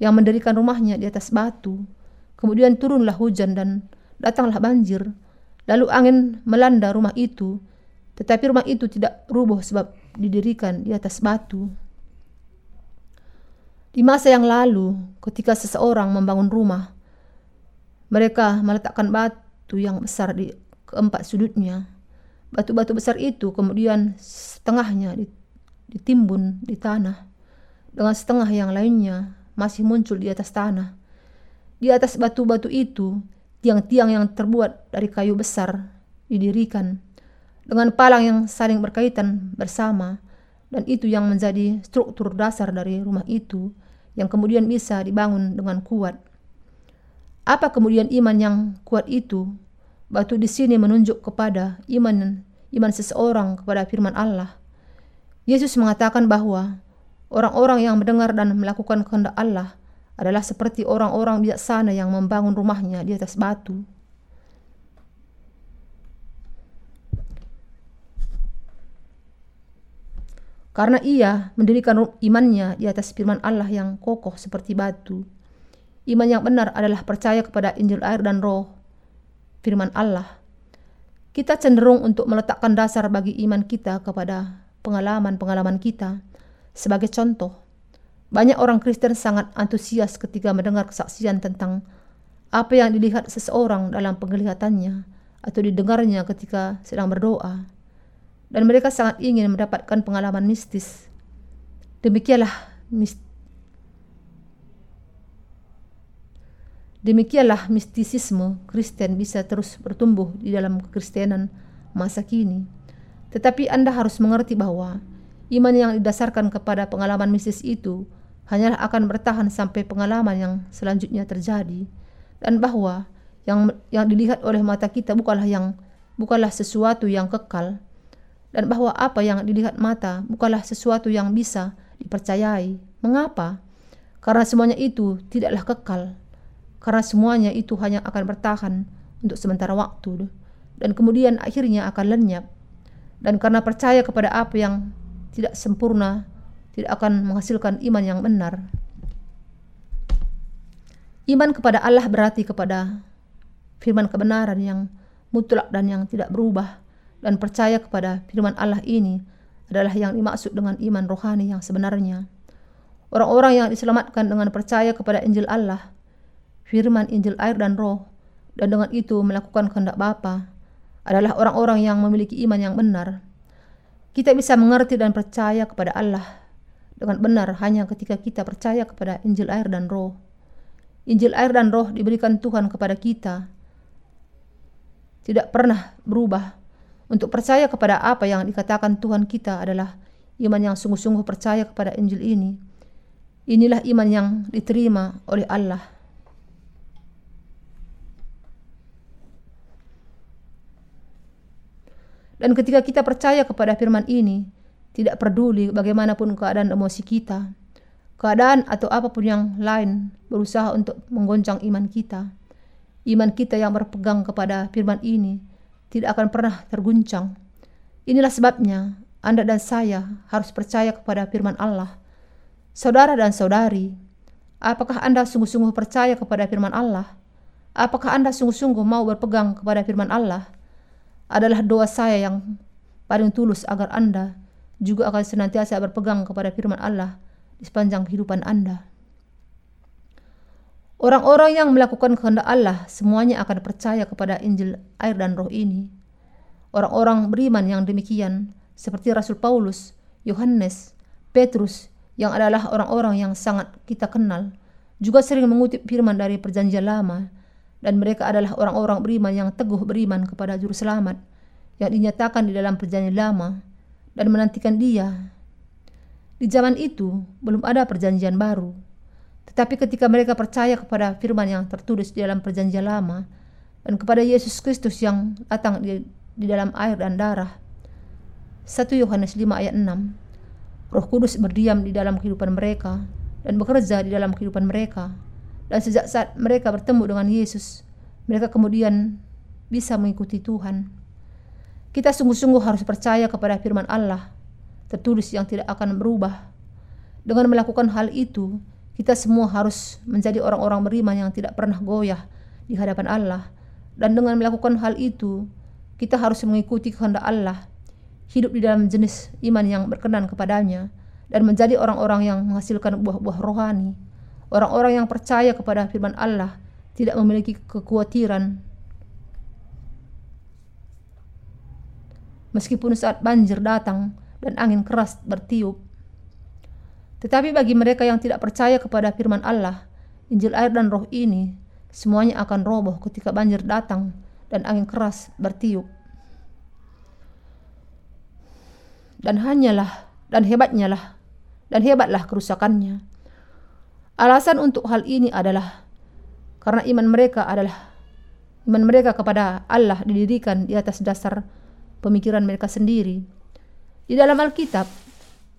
yang mendirikan rumahnya di atas batu. Kemudian turunlah hujan dan datanglah banjir. Lalu angin melanda rumah itu, tetapi rumah itu tidak rubuh sebab didirikan di atas batu. Di masa yang lalu, ketika seseorang membangun rumah, mereka meletakkan batu yang besar di keempat sudutnya. Batu-batu besar itu kemudian setengahnya ditimbun di tanah dengan setengah yang lainnya masih muncul di atas tanah. Di atas batu-batu itu, tiang-tiang yang terbuat dari kayu besar didirikan dengan palang yang saling berkaitan bersama dan itu yang menjadi struktur dasar dari rumah itu yang kemudian bisa dibangun dengan kuat. Apa kemudian iman yang kuat itu? Batu di sini menunjuk kepada iman iman seseorang kepada firman Allah. Yesus mengatakan bahwa Orang-orang yang mendengar dan melakukan kehendak Allah adalah seperti orang-orang bijaksana yang membangun rumahnya di atas batu. Karena ia mendirikan imannya di atas firman Allah yang kokoh seperti batu. Iman yang benar adalah percaya kepada Injil air dan roh firman Allah. Kita cenderung untuk meletakkan dasar bagi iman kita kepada pengalaman-pengalaman kita sebagai contoh, banyak orang Kristen sangat antusias ketika mendengar kesaksian tentang apa yang dilihat seseorang dalam penglihatannya atau didengarnya ketika sedang berdoa. dan mereka sangat ingin mendapatkan pengalaman mistis. Demikianlah mis Demikianlah mistisisme Kristen bisa terus bertumbuh di dalam kekristenan masa kini. Tetapi Anda harus mengerti bahwa iman yang didasarkan kepada pengalaman mistis itu hanyalah akan bertahan sampai pengalaman yang selanjutnya terjadi dan bahwa yang yang dilihat oleh mata kita bukanlah yang bukanlah sesuatu yang kekal dan bahwa apa yang dilihat mata bukanlah sesuatu yang bisa dipercayai. Mengapa? Karena semuanya itu tidaklah kekal karena semuanya itu hanya akan bertahan untuk sementara waktu dan kemudian akhirnya akan lenyap. Dan karena percaya kepada apa yang tidak sempurna, tidak akan menghasilkan iman yang benar. Iman kepada Allah berarti kepada firman kebenaran yang mutlak dan yang tidak berubah dan percaya kepada firman Allah ini adalah yang dimaksud dengan iman rohani yang sebenarnya. Orang-orang yang diselamatkan dengan percaya kepada Injil Allah firman Injil air dan roh, dan dengan itu melakukan kehendak Bapa adalah orang-orang yang memiliki iman yang benar. Kita bisa mengerti dan percaya kepada Allah dengan benar hanya ketika kita percaya kepada Injil air dan roh. Injil air dan roh diberikan Tuhan kepada kita. Tidak pernah berubah. Untuk percaya kepada apa yang dikatakan Tuhan kita adalah iman yang sungguh-sungguh percaya kepada Injil ini. Inilah iman yang diterima oleh Allah. Dan ketika kita percaya kepada firman ini, tidak peduli bagaimanapun keadaan emosi kita, keadaan atau apa pun yang lain berusaha untuk menggoncang iman kita. Iman kita yang berpegang kepada firman ini tidak akan pernah terguncang. Inilah sebabnya Anda dan saya harus percaya kepada firman Allah. Saudara dan saudari, apakah Anda sungguh-sungguh percaya kepada firman Allah? Apakah Anda sungguh-sungguh mau berpegang kepada firman Allah? Adalah doa saya yang paling tulus agar Anda juga akan senantiasa berpegang kepada firman Allah di sepanjang kehidupan Anda. Orang-orang yang melakukan kehendak Allah semuanya akan percaya kepada Injil air dan roh ini. Orang-orang beriman yang demikian seperti Rasul Paulus, Yohanes, Petrus yang adalah orang-orang yang sangat kita kenal juga sering mengutip firman dari perjanjian lama dan mereka adalah orang-orang beriman yang teguh beriman kepada juru selamat yang dinyatakan di dalam perjanjian lama dan menantikan dia. Di zaman itu belum ada perjanjian baru. Tetapi ketika mereka percaya kepada firman yang tertulis di dalam perjanjian lama dan kepada Yesus Kristus yang datang di, di dalam air dan darah. 1 Yohanes 5 ayat 6 Roh Kudus berdiam di dalam kehidupan mereka dan bekerja di dalam kehidupan mereka dan sejak saat mereka bertemu dengan Yesus, mereka kemudian bisa mengikuti Tuhan. Kita sungguh-sungguh harus percaya kepada firman Allah, tertulis yang tidak akan berubah. Dengan melakukan hal itu, kita semua harus menjadi orang-orang beriman yang tidak pernah goyah di hadapan Allah. Dan dengan melakukan hal itu, kita harus mengikuti kehendak Allah, hidup di dalam jenis iman yang berkenan kepadanya, dan menjadi orang-orang yang menghasilkan buah-buah rohani Orang-orang yang percaya kepada firman Allah tidak memiliki kekhawatiran meskipun saat banjir datang dan angin keras bertiup. Tetapi bagi mereka yang tidak percaya kepada firman Allah, Injil air dan roh ini semuanya akan roboh ketika banjir datang dan angin keras bertiup. Dan hanyalah dan hebatnya lah dan hebatlah kerusakannya Alasan untuk hal ini adalah karena iman mereka adalah iman mereka kepada Allah didirikan di atas dasar pemikiran mereka sendiri. Di dalam Alkitab,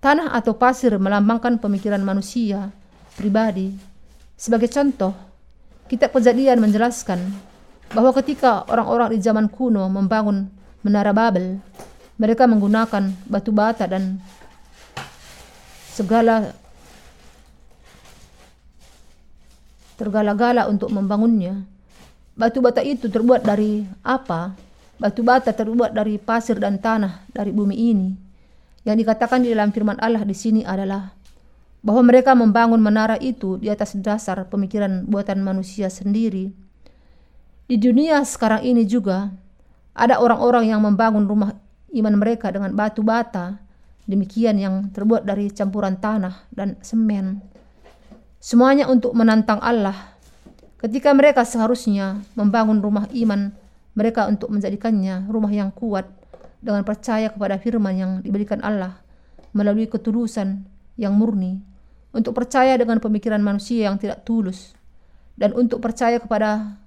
tanah atau pasir melambangkan pemikiran manusia pribadi. Sebagai contoh, kitab Kejadian menjelaskan bahwa ketika orang-orang di zaman kuno membangun menara Babel, mereka menggunakan batu bata dan segala tergala-gala untuk membangunnya. Batu bata itu terbuat dari apa? Batu bata terbuat dari pasir dan tanah dari bumi ini. Yang dikatakan di dalam firman Allah di sini adalah bahwa mereka membangun menara itu di atas dasar pemikiran buatan manusia sendiri. Di dunia sekarang ini juga ada orang-orang yang membangun rumah iman mereka dengan batu bata, demikian yang terbuat dari campuran tanah dan semen. Semuanya untuk menantang Allah. Ketika mereka seharusnya membangun rumah iman mereka untuk menjadikannya rumah yang kuat dengan percaya kepada firman yang diberikan Allah melalui ketulusan yang murni, untuk percaya dengan pemikiran manusia yang tidak tulus, dan untuk percaya kepada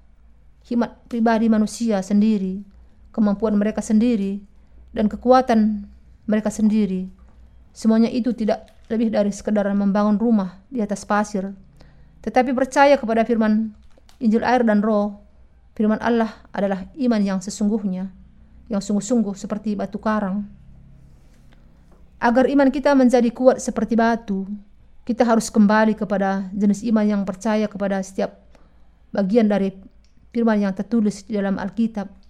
hikmat pribadi manusia sendiri, kemampuan mereka sendiri, dan kekuatan mereka sendiri. Semuanya itu tidak lebih dari sekedar membangun rumah di atas pasir, tetapi percaya kepada firman Injil air dan roh. Firman Allah adalah iman yang sesungguhnya, yang sungguh-sungguh seperti batu karang. Agar iman kita menjadi kuat seperti batu, kita harus kembali kepada jenis iman yang percaya kepada setiap bagian dari firman yang tertulis di dalam Alkitab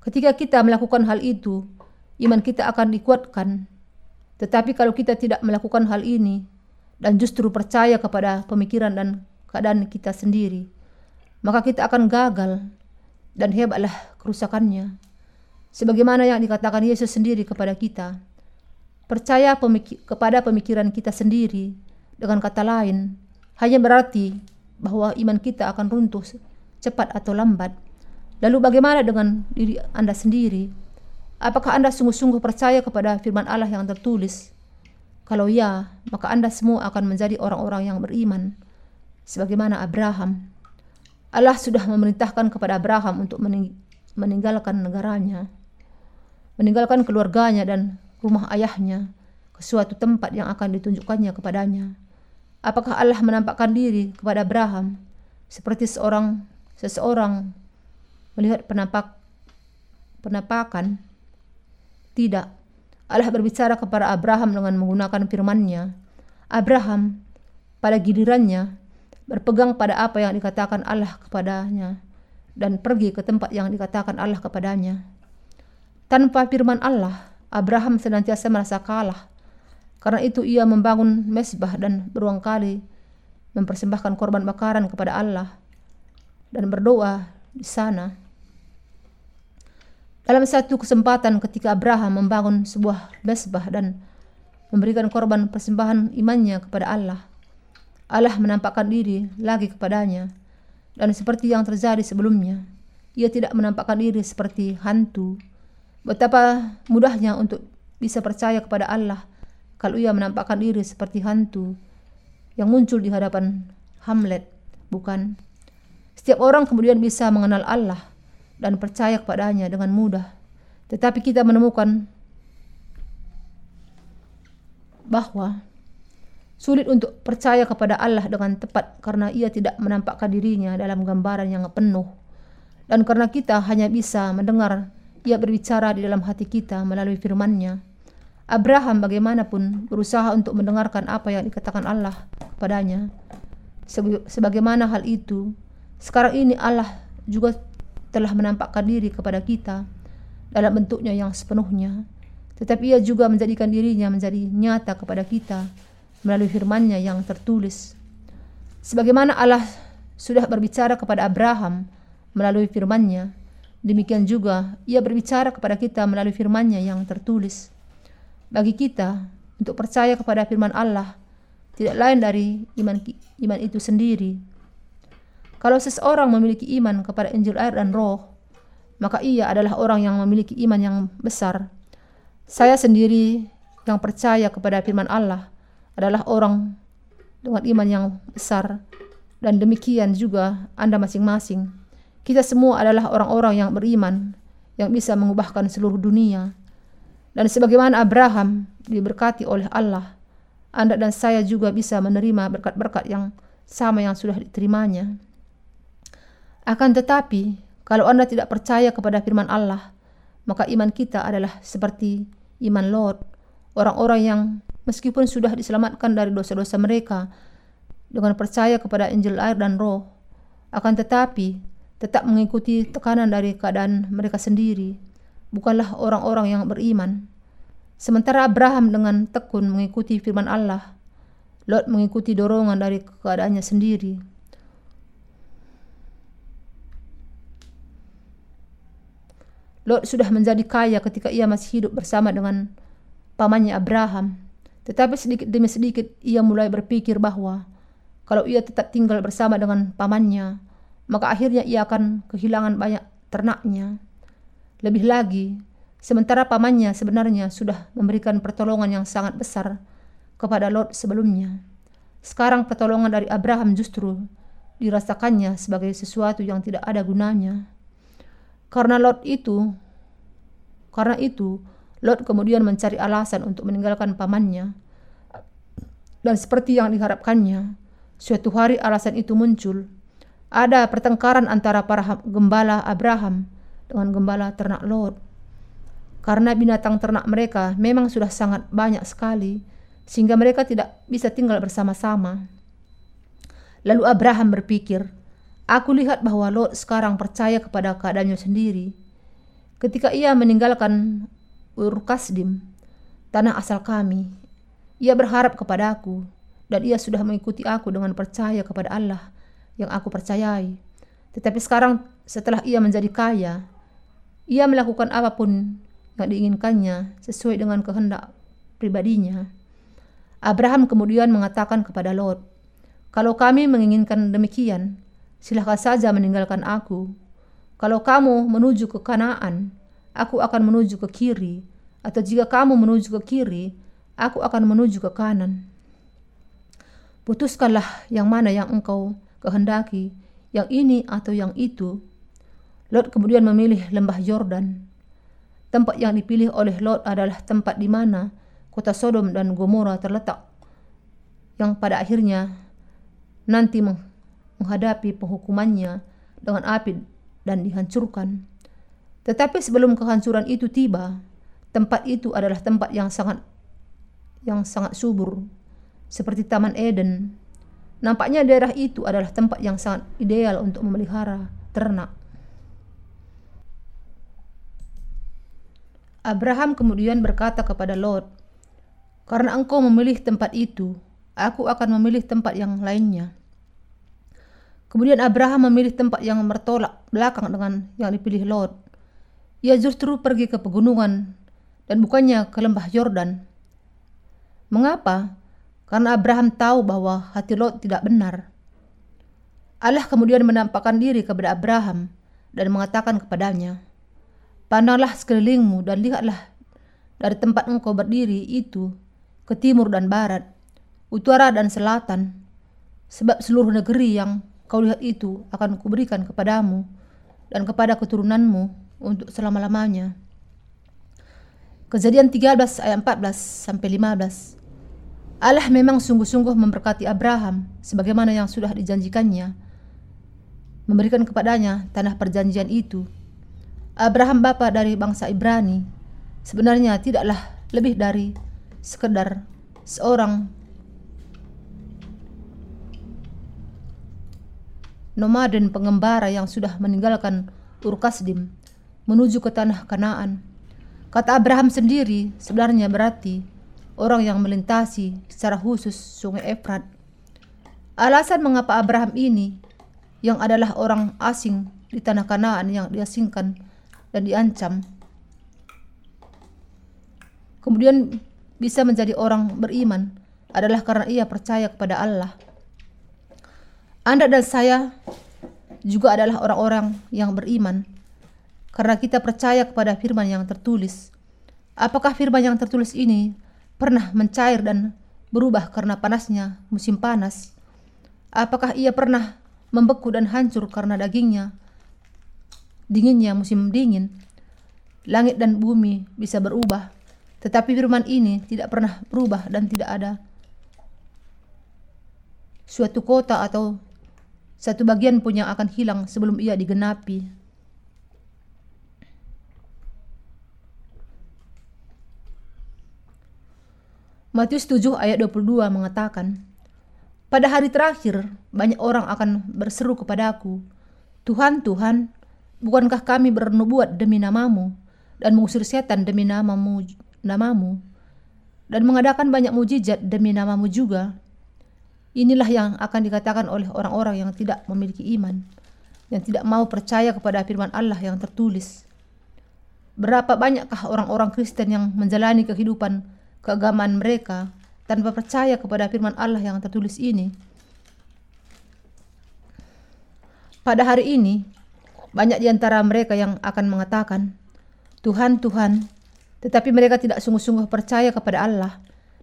Ketika kita melakukan hal itu, iman kita akan dikuatkan. Tetapi kalau kita tidak melakukan hal ini dan justru percaya kepada pemikiran dan keadaan kita sendiri, maka kita akan gagal dan hebatlah kerusakannya. Sebagaimana yang dikatakan Yesus sendiri kepada kita, percaya pemikir, kepada pemikiran kita sendiri dengan kata lain hanya berarti bahwa iman kita akan runtuh cepat atau lambat. Lalu bagaimana dengan diri Anda sendiri? Apakah Anda sungguh-sungguh percaya kepada firman Allah yang tertulis? Kalau ya, maka Anda semua akan menjadi orang-orang yang beriman. Sebagaimana Abraham. Allah sudah memerintahkan kepada Abraham untuk meninggalkan negaranya, meninggalkan keluarganya dan rumah ayahnya ke suatu tempat yang akan ditunjukkannya kepadanya. Apakah Allah menampakkan diri kepada Abraham seperti seorang seseorang melihat penampak penampakan? Tidak. Allah berbicara kepada Abraham dengan menggunakan firman-Nya. Abraham pada gilirannya berpegang pada apa yang dikatakan Allah kepadanya dan pergi ke tempat yang dikatakan Allah kepadanya. Tanpa firman Allah, Abraham senantiasa merasa kalah. Karena itu ia membangun mesbah dan berulang kali mempersembahkan korban bakaran kepada Allah dan berdoa di sana. Dalam satu kesempatan ketika Abraham membangun sebuah mesbah dan memberikan korban persembahan imannya kepada Allah, Allah menampakkan diri lagi kepadanya dan seperti yang terjadi sebelumnya, ia tidak menampakkan diri seperti hantu. Betapa mudahnya untuk bisa percaya kepada Allah kalau ia menampakkan diri seperti hantu yang muncul di hadapan Hamlet, bukan? Setiap orang kemudian bisa mengenal Allah dan percaya kepadanya dengan mudah. Tetapi kita menemukan bahwa sulit untuk percaya kepada Allah dengan tepat karena ia tidak menampakkan dirinya dalam gambaran yang penuh. Dan karena kita hanya bisa mendengar ia berbicara di dalam hati kita melalui firman-Nya. Abraham bagaimanapun berusaha untuk mendengarkan apa yang dikatakan Allah kepadanya. Sebagaimana hal itu sekarang ini Allah juga telah menampakkan diri kepada kita dalam bentuknya yang sepenuhnya. Tetapi ia juga menjadikan dirinya menjadi nyata kepada kita melalui firman-Nya yang tertulis. Sebagaimana Allah sudah berbicara kepada Abraham melalui firman-Nya, demikian juga ia berbicara kepada kita melalui firman-Nya yang tertulis. Bagi kita untuk percaya kepada firman Allah tidak lain dari iman iman itu sendiri kalau seseorang memiliki iman kepada Injil air dan roh, maka ia adalah orang yang memiliki iman yang besar. Saya sendiri yang percaya kepada firman Allah adalah orang dengan iman yang besar dan demikian juga Anda masing-masing. Kita semua adalah orang-orang yang beriman yang bisa mengubahkan seluruh dunia. Dan sebagaimana Abraham diberkati oleh Allah, Anda dan saya juga bisa menerima berkat-berkat yang sama yang sudah diterimanya. Akan tetapi, kalau Anda tidak percaya kepada firman Allah, maka iman kita adalah seperti iman Lot, orang-orang yang meskipun sudah diselamatkan dari dosa-dosa mereka dengan percaya kepada Injil air dan roh, akan tetapi tetap mengikuti tekanan dari keadaan mereka sendiri, bukanlah orang-orang yang beriman. Sementara Abraham dengan tekun mengikuti firman Allah, Lot mengikuti dorongan dari keadaannya sendiri. Lot sudah menjadi kaya ketika ia masih hidup bersama dengan pamannya Abraham. Tetapi sedikit demi sedikit ia mulai berpikir bahwa kalau ia tetap tinggal bersama dengan pamannya, maka akhirnya ia akan kehilangan banyak ternaknya. Lebih lagi, sementara pamannya sebenarnya sudah memberikan pertolongan yang sangat besar kepada Lot sebelumnya. Sekarang pertolongan dari Abraham justru dirasakannya sebagai sesuatu yang tidak ada gunanya. Karena Lot itu, karena itu, Lot kemudian mencari alasan untuk meninggalkan pamannya. Dan seperti yang diharapkannya, suatu hari alasan itu muncul. Ada pertengkaran antara para gembala Abraham dengan gembala ternak Lot. Karena binatang ternak mereka memang sudah sangat banyak sekali, sehingga mereka tidak bisa tinggal bersama-sama. Lalu Abraham berpikir, Aku lihat bahwa Lot sekarang percaya kepada keadaannya sendiri. Ketika ia meninggalkan Ur Kasdim, tanah asal kami, ia berharap kepada aku dan ia sudah mengikuti aku dengan percaya kepada Allah yang aku percayai. Tetapi sekarang setelah ia menjadi kaya, ia melakukan apa pun yang diinginkannya sesuai dengan kehendak pribadinya. Abraham kemudian mengatakan kepada Lot, "Kalau kami menginginkan demikian, silahkan saja meninggalkan aku. Kalau kamu menuju ke Kanaan, aku akan menuju ke kiri, atau jika kamu menuju ke kiri, aku akan menuju ke kanan. Putuskanlah yang mana yang engkau kehendaki, yang ini atau yang itu. Lot kemudian memilih lembah Yordan. Tempat yang dipilih oleh Lot adalah tempat di mana kota Sodom dan Gomora terletak, yang pada akhirnya nanti menghadapi penghukumannya dengan api dan dihancurkan. Tetapi sebelum kehancuran itu tiba, tempat itu adalah tempat yang sangat yang sangat subur seperti Taman Eden. Nampaknya daerah itu adalah tempat yang sangat ideal untuk memelihara ternak. Abraham kemudian berkata kepada Lot, "Karena engkau memilih tempat itu, aku akan memilih tempat yang lainnya." Kemudian Abraham memilih tempat yang bertolak belakang dengan yang dipilih Lot. Ia justru pergi ke pegunungan dan bukannya ke lembah Yordan. Mengapa? Karena Abraham tahu bahwa hati Lot tidak benar. Allah kemudian menampakkan diri kepada Abraham dan mengatakan kepadanya, Pandanglah sekelilingmu dan lihatlah dari tempat engkau berdiri itu ke timur dan barat, utara dan selatan, sebab seluruh negeri yang kau lihat itu akan kuberikan kepadamu dan kepada keturunanmu untuk selama-lamanya. Kejadian 13 ayat 14 sampai 15. Allah memang sungguh-sungguh memberkati Abraham sebagaimana yang sudah dijanjikannya, memberikan kepadanya tanah perjanjian itu. Abraham bapa dari bangsa Ibrani sebenarnya tidaklah lebih dari sekedar seorang nomaden pengembara yang sudah meninggalkan Urkasdim menuju ke tanah Kanaan. Kata Abraham sendiri sebenarnya berarti orang yang melintasi secara khusus sungai Efrat. Alasan mengapa Abraham ini yang adalah orang asing di tanah Kanaan yang diasingkan dan diancam kemudian bisa menjadi orang beriman adalah karena ia percaya kepada Allah. Anda dan saya juga adalah orang-orang yang beriman karena kita percaya kepada firman yang tertulis. Apakah firman yang tertulis ini pernah mencair dan berubah karena panasnya musim panas? Apakah ia pernah membeku dan hancur karena dagingnya? Dinginnya musim dingin. Langit dan bumi bisa berubah, tetapi firman ini tidak pernah berubah dan tidak ada suatu kota atau satu bagian pun yang akan hilang sebelum ia digenapi. Matius 7 ayat 22 mengatakan, Pada hari terakhir, banyak orang akan berseru kepadaku, Tuhan, Tuhan, bukankah kami bernubuat demi namamu, dan mengusir setan demi namamu, namamu, dan mengadakan banyak mujizat demi namamu juga?' Inilah yang akan dikatakan oleh orang-orang yang tidak memiliki iman, yang tidak mau percaya kepada firman Allah yang tertulis. Berapa banyakkah orang-orang Kristen yang menjalani kehidupan keagamaan mereka tanpa percaya kepada firman Allah yang tertulis ini? Pada hari ini, banyak di antara mereka yang akan mengatakan, Tuhan, Tuhan, tetapi mereka tidak sungguh-sungguh percaya kepada Allah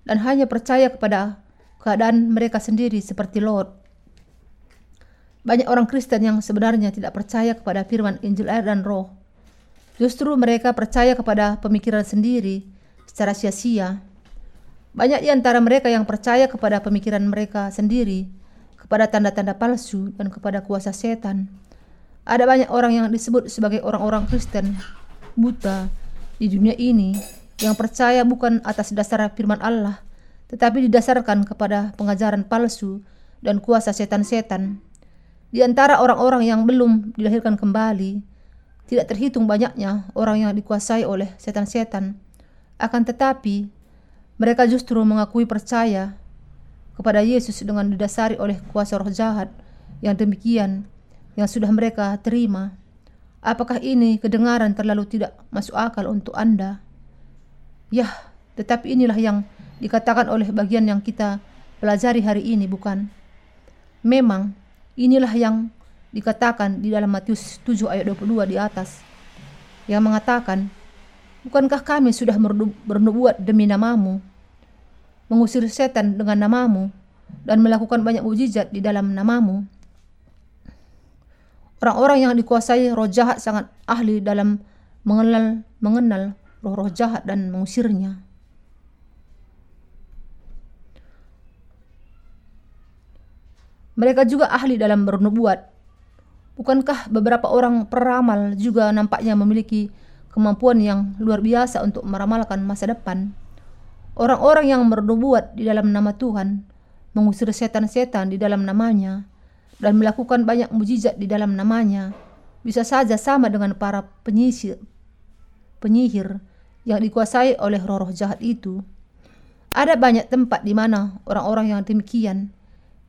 dan hanya percaya kepada keadaan mereka sendiri seperti Lot. Banyak orang Kristen yang sebenarnya tidak percaya kepada firman Injil air dan roh. Justru mereka percaya kepada pemikiran sendiri secara sia-sia. Banyak di antara mereka yang percaya kepada pemikiran mereka sendiri, kepada tanda-tanda palsu, dan kepada kuasa setan. Ada banyak orang yang disebut sebagai orang-orang Kristen buta di dunia ini yang percaya bukan atas dasar firman Allah, tetapi didasarkan kepada pengajaran palsu dan kuasa setan-setan. Di antara orang-orang yang belum dilahirkan kembali, tidak terhitung banyaknya orang yang dikuasai oleh setan-setan. Akan tetapi, mereka justru mengakui percaya kepada Yesus dengan didasari oleh kuasa roh jahat yang demikian yang sudah mereka terima. Apakah ini kedengaran terlalu tidak masuk akal untuk Anda? Ya, tetapi inilah yang dikatakan oleh bagian yang kita pelajari hari ini, bukan? Memang inilah yang dikatakan di dalam Matius 7 ayat 22 di atas yang mengatakan Bukankah kami sudah bernubuat demi namamu, mengusir setan dengan namamu, dan melakukan banyak mujizat di dalam namamu? Orang-orang yang dikuasai roh jahat sangat ahli dalam mengenal mengenal roh-roh jahat dan mengusirnya. Mereka juga ahli dalam bernubuat. Bukankah beberapa orang peramal juga nampaknya memiliki kemampuan yang luar biasa untuk meramalkan masa depan. Orang-orang yang bernubuat di dalam nama Tuhan, mengusir setan-setan di dalam namanya, dan melakukan banyak mujizat di dalam namanya, bisa saja sama dengan para penyisir, penyihir yang dikuasai oleh roh-roh jahat itu. Ada banyak tempat di mana orang-orang yang demikian,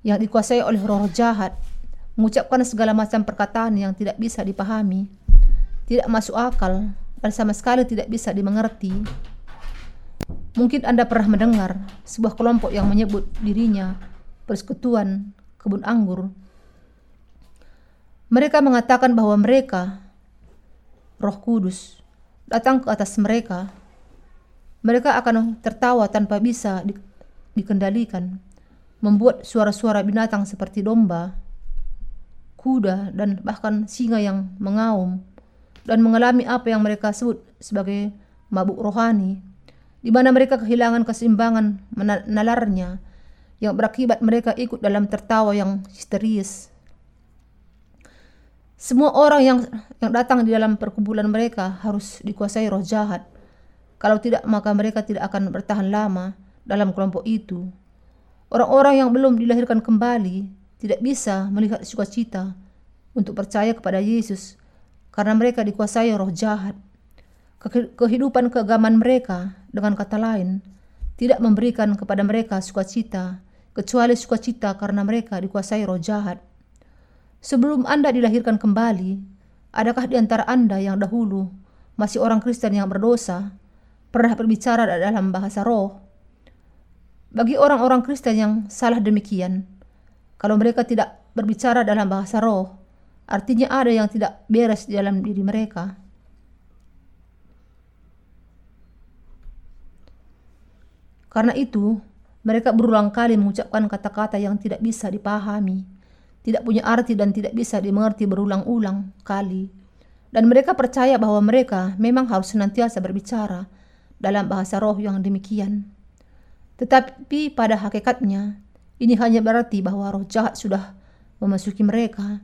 yang dikuasai oleh roh-roh jahat, mengucapkan segala macam perkataan yang tidak bisa dipahami, tidak masuk akal, dan sama sekali tidak bisa dimengerti. Mungkin Anda pernah mendengar sebuah kelompok yang menyebut dirinya persekutuan kebun anggur. Mereka mengatakan bahwa mereka, Roh Kudus, datang ke atas mereka. Mereka akan tertawa tanpa bisa di, dikendalikan, membuat suara-suara binatang seperti domba, kuda, dan bahkan singa yang mengaum dan mengalami apa yang mereka sebut sebagai mabuk rohani, di mana mereka kehilangan keseimbangan nalarnya yang berakibat mereka ikut dalam tertawa yang histeris. Semua orang yang yang datang di dalam perkumpulan mereka harus dikuasai roh jahat. Kalau tidak, maka mereka tidak akan bertahan lama dalam kelompok itu. Orang-orang yang belum dilahirkan kembali tidak bisa melihat sukacita untuk percaya kepada Yesus karena mereka dikuasai roh jahat. Kehidupan keagamaan mereka, dengan kata lain, tidak memberikan kepada mereka sukacita, kecuali sukacita karena mereka dikuasai roh jahat. Sebelum Anda dilahirkan kembali, adakah di antara Anda yang dahulu masih orang Kristen yang berdosa, pernah berbicara dalam bahasa roh? Bagi orang-orang Kristen yang salah demikian, kalau mereka tidak berbicara dalam bahasa roh, Artinya ada yang tidak beres di dalam diri mereka. Karena itu, mereka berulang kali mengucapkan kata-kata yang tidak bisa dipahami, tidak punya arti dan tidak bisa dimengerti berulang-ulang kali. Dan mereka percaya bahwa mereka memang harus senantiasa berbicara dalam bahasa roh yang demikian. Tetapi pada hakikatnya, ini hanya berarti bahwa roh jahat sudah memasuki mereka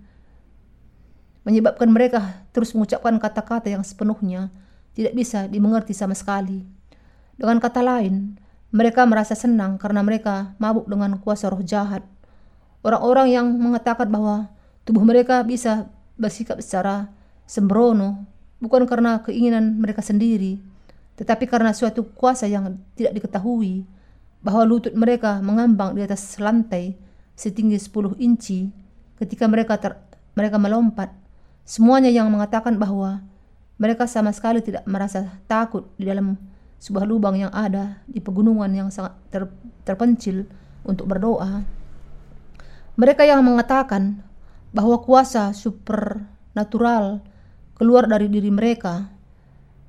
menyebabkan mereka terus mengucapkan kata-kata yang sepenuhnya tidak bisa dimengerti sama sekali. Dengan kata lain, mereka merasa senang karena mereka mabuk dengan kuasa roh jahat. Orang-orang yang mengatakan bahwa tubuh mereka bisa bersikap secara sembrono bukan karena keinginan mereka sendiri, tetapi karena suatu kuasa yang tidak diketahui bahwa lutut mereka mengambang di atas lantai setinggi 10 inci ketika mereka ter, mereka melompat Semuanya yang mengatakan bahwa Mereka sama sekali tidak merasa takut di dalam sebuah lubang yang ada di pegunungan yang sangat ter, terpencil untuk berdoa. Mereka yang mengatakan bahwa kuasa supernatural keluar dari diri mereka.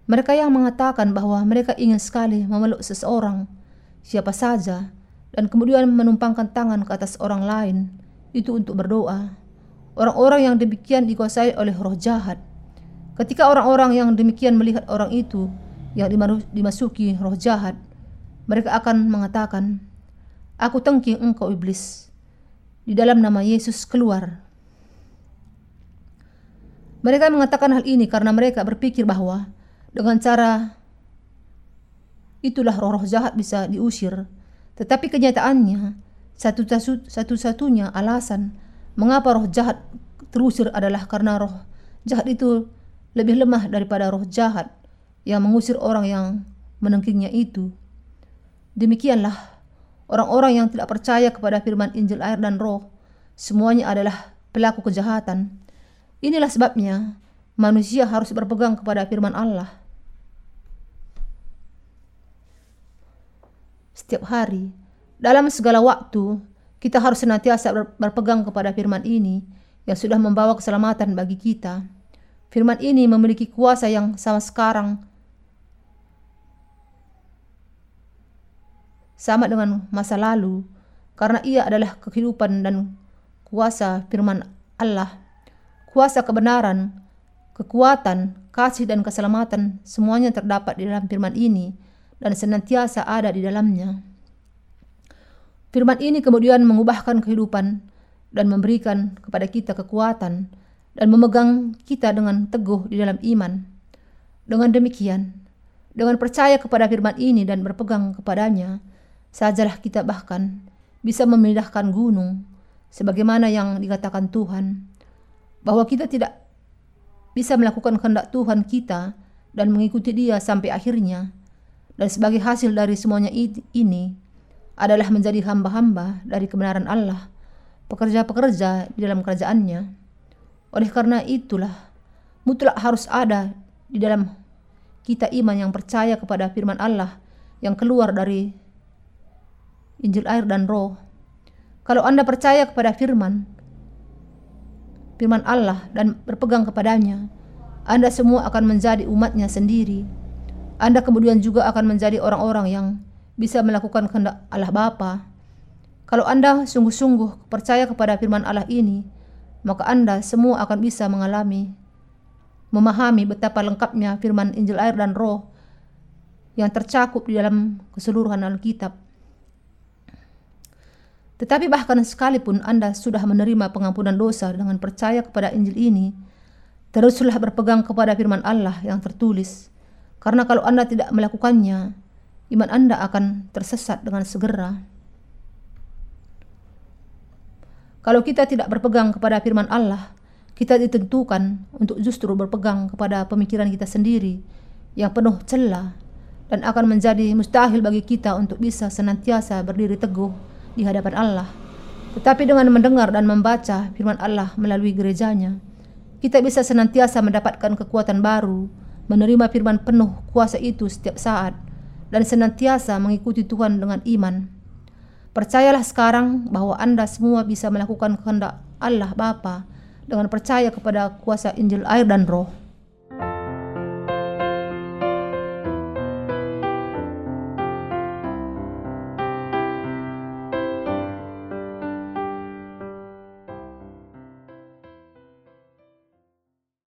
Mereka yang mengatakan bahwa mereka ingin sekali memeluk seseorang, siapa saja, dan kemudian menumpangkan tangan ke atas orang lain, itu untuk berdoa. Orang-orang yang demikian dikuasai oleh roh jahat. Ketika orang-orang yang demikian melihat orang itu yang dimasuki roh jahat, mereka akan mengatakan, Aku tengking engkau iblis. Di dalam nama Yesus keluar. Mereka mengatakan hal ini karena mereka berpikir bahwa dengan cara itulah roh-roh jahat bisa diusir. Tetapi kenyataannya, satu-satunya alasan mengapa roh jahat terusir adalah karena roh jahat itu lebih lemah daripada roh jahat yang mengusir orang yang menengkingnya itu. Demikianlah orang-orang yang tidak percaya kepada firman Injil air dan roh semuanya adalah pelaku kejahatan. Inilah sebabnya manusia harus berpegang kepada firman Allah. Setiap hari, dalam segala waktu, kita harus senantiasa berpegang kepada firman ini yang sudah membawa keselamatan bagi kita. Firman ini memiliki kuasa yang sama sekarang sama dengan masa lalu karena ia adalah kehidupan dan kuasa firman Allah. Kuasa kebenaran, kekuatan, kasih dan keselamatan semuanya terdapat di dalam firman ini dan senantiasa ada di dalamnya. Firman ini kemudian mengubahkan kehidupan dan memberikan kepada kita kekuatan dan memegang kita dengan teguh di dalam iman. Dengan demikian, dengan percaya kepada firman ini dan berpegang kepadanya, sajalah kita bahkan bisa memindahkan gunung, sebagaimana yang dikatakan Tuhan, bahwa kita tidak bisa melakukan kehendak Tuhan kita dan mengikuti Dia sampai akhirnya, dan sebagai hasil dari semuanya ini adalah menjadi hamba-hamba dari kebenaran Allah, pekerja-pekerja di dalam kerajaannya. Oleh karena itulah, mutlak harus ada di dalam kita iman yang percaya kepada firman Allah yang keluar dari Injil air dan roh. Kalau Anda percaya kepada firman, firman Allah dan berpegang kepadanya, Anda semua akan menjadi umatnya sendiri. Anda kemudian juga akan menjadi orang-orang yang bisa melakukan kehendak Allah Bapa. Kalau Anda sungguh-sungguh percaya kepada firman Allah ini, maka Anda semua akan bisa mengalami, memahami betapa lengkapnya firman Injil air dan roh yang tercakup di dalam keseluruhan Alkitab. Tetapi bahkan sekalipun Anda sudah menerima pengampunan dosa dengan percaya kepada Injil ini, teruslah berpegang kepada firman Allah yang tertulis. Karena kalau Anda tidak melakukannya, iman Anda akan tersesat dengan segera. Kalau kita tidak berpegang kepada firman Allah, kita ditentukan untuk justru berpegang kepada pemikiran kita sendiri yang penuh celah dan akan menjadi mustahil bagi kita untuk bisa senantiasa berdiri teguh di hadapan Allah. Tetapi dengan mendengar dan membaca firman Allah melalui gerejanya, kita bisa senantiasa mendapatkan kekuatan baru, menerima firman penuh kuasa itu setiap saat, dan senantiasa mengikuti Tuhan dengan iman. Percayalah sekarang bahwa Anda semua bisa melakukan kehendak Allah Bapa dengan percaya kepada kuasa Injil air dan roh.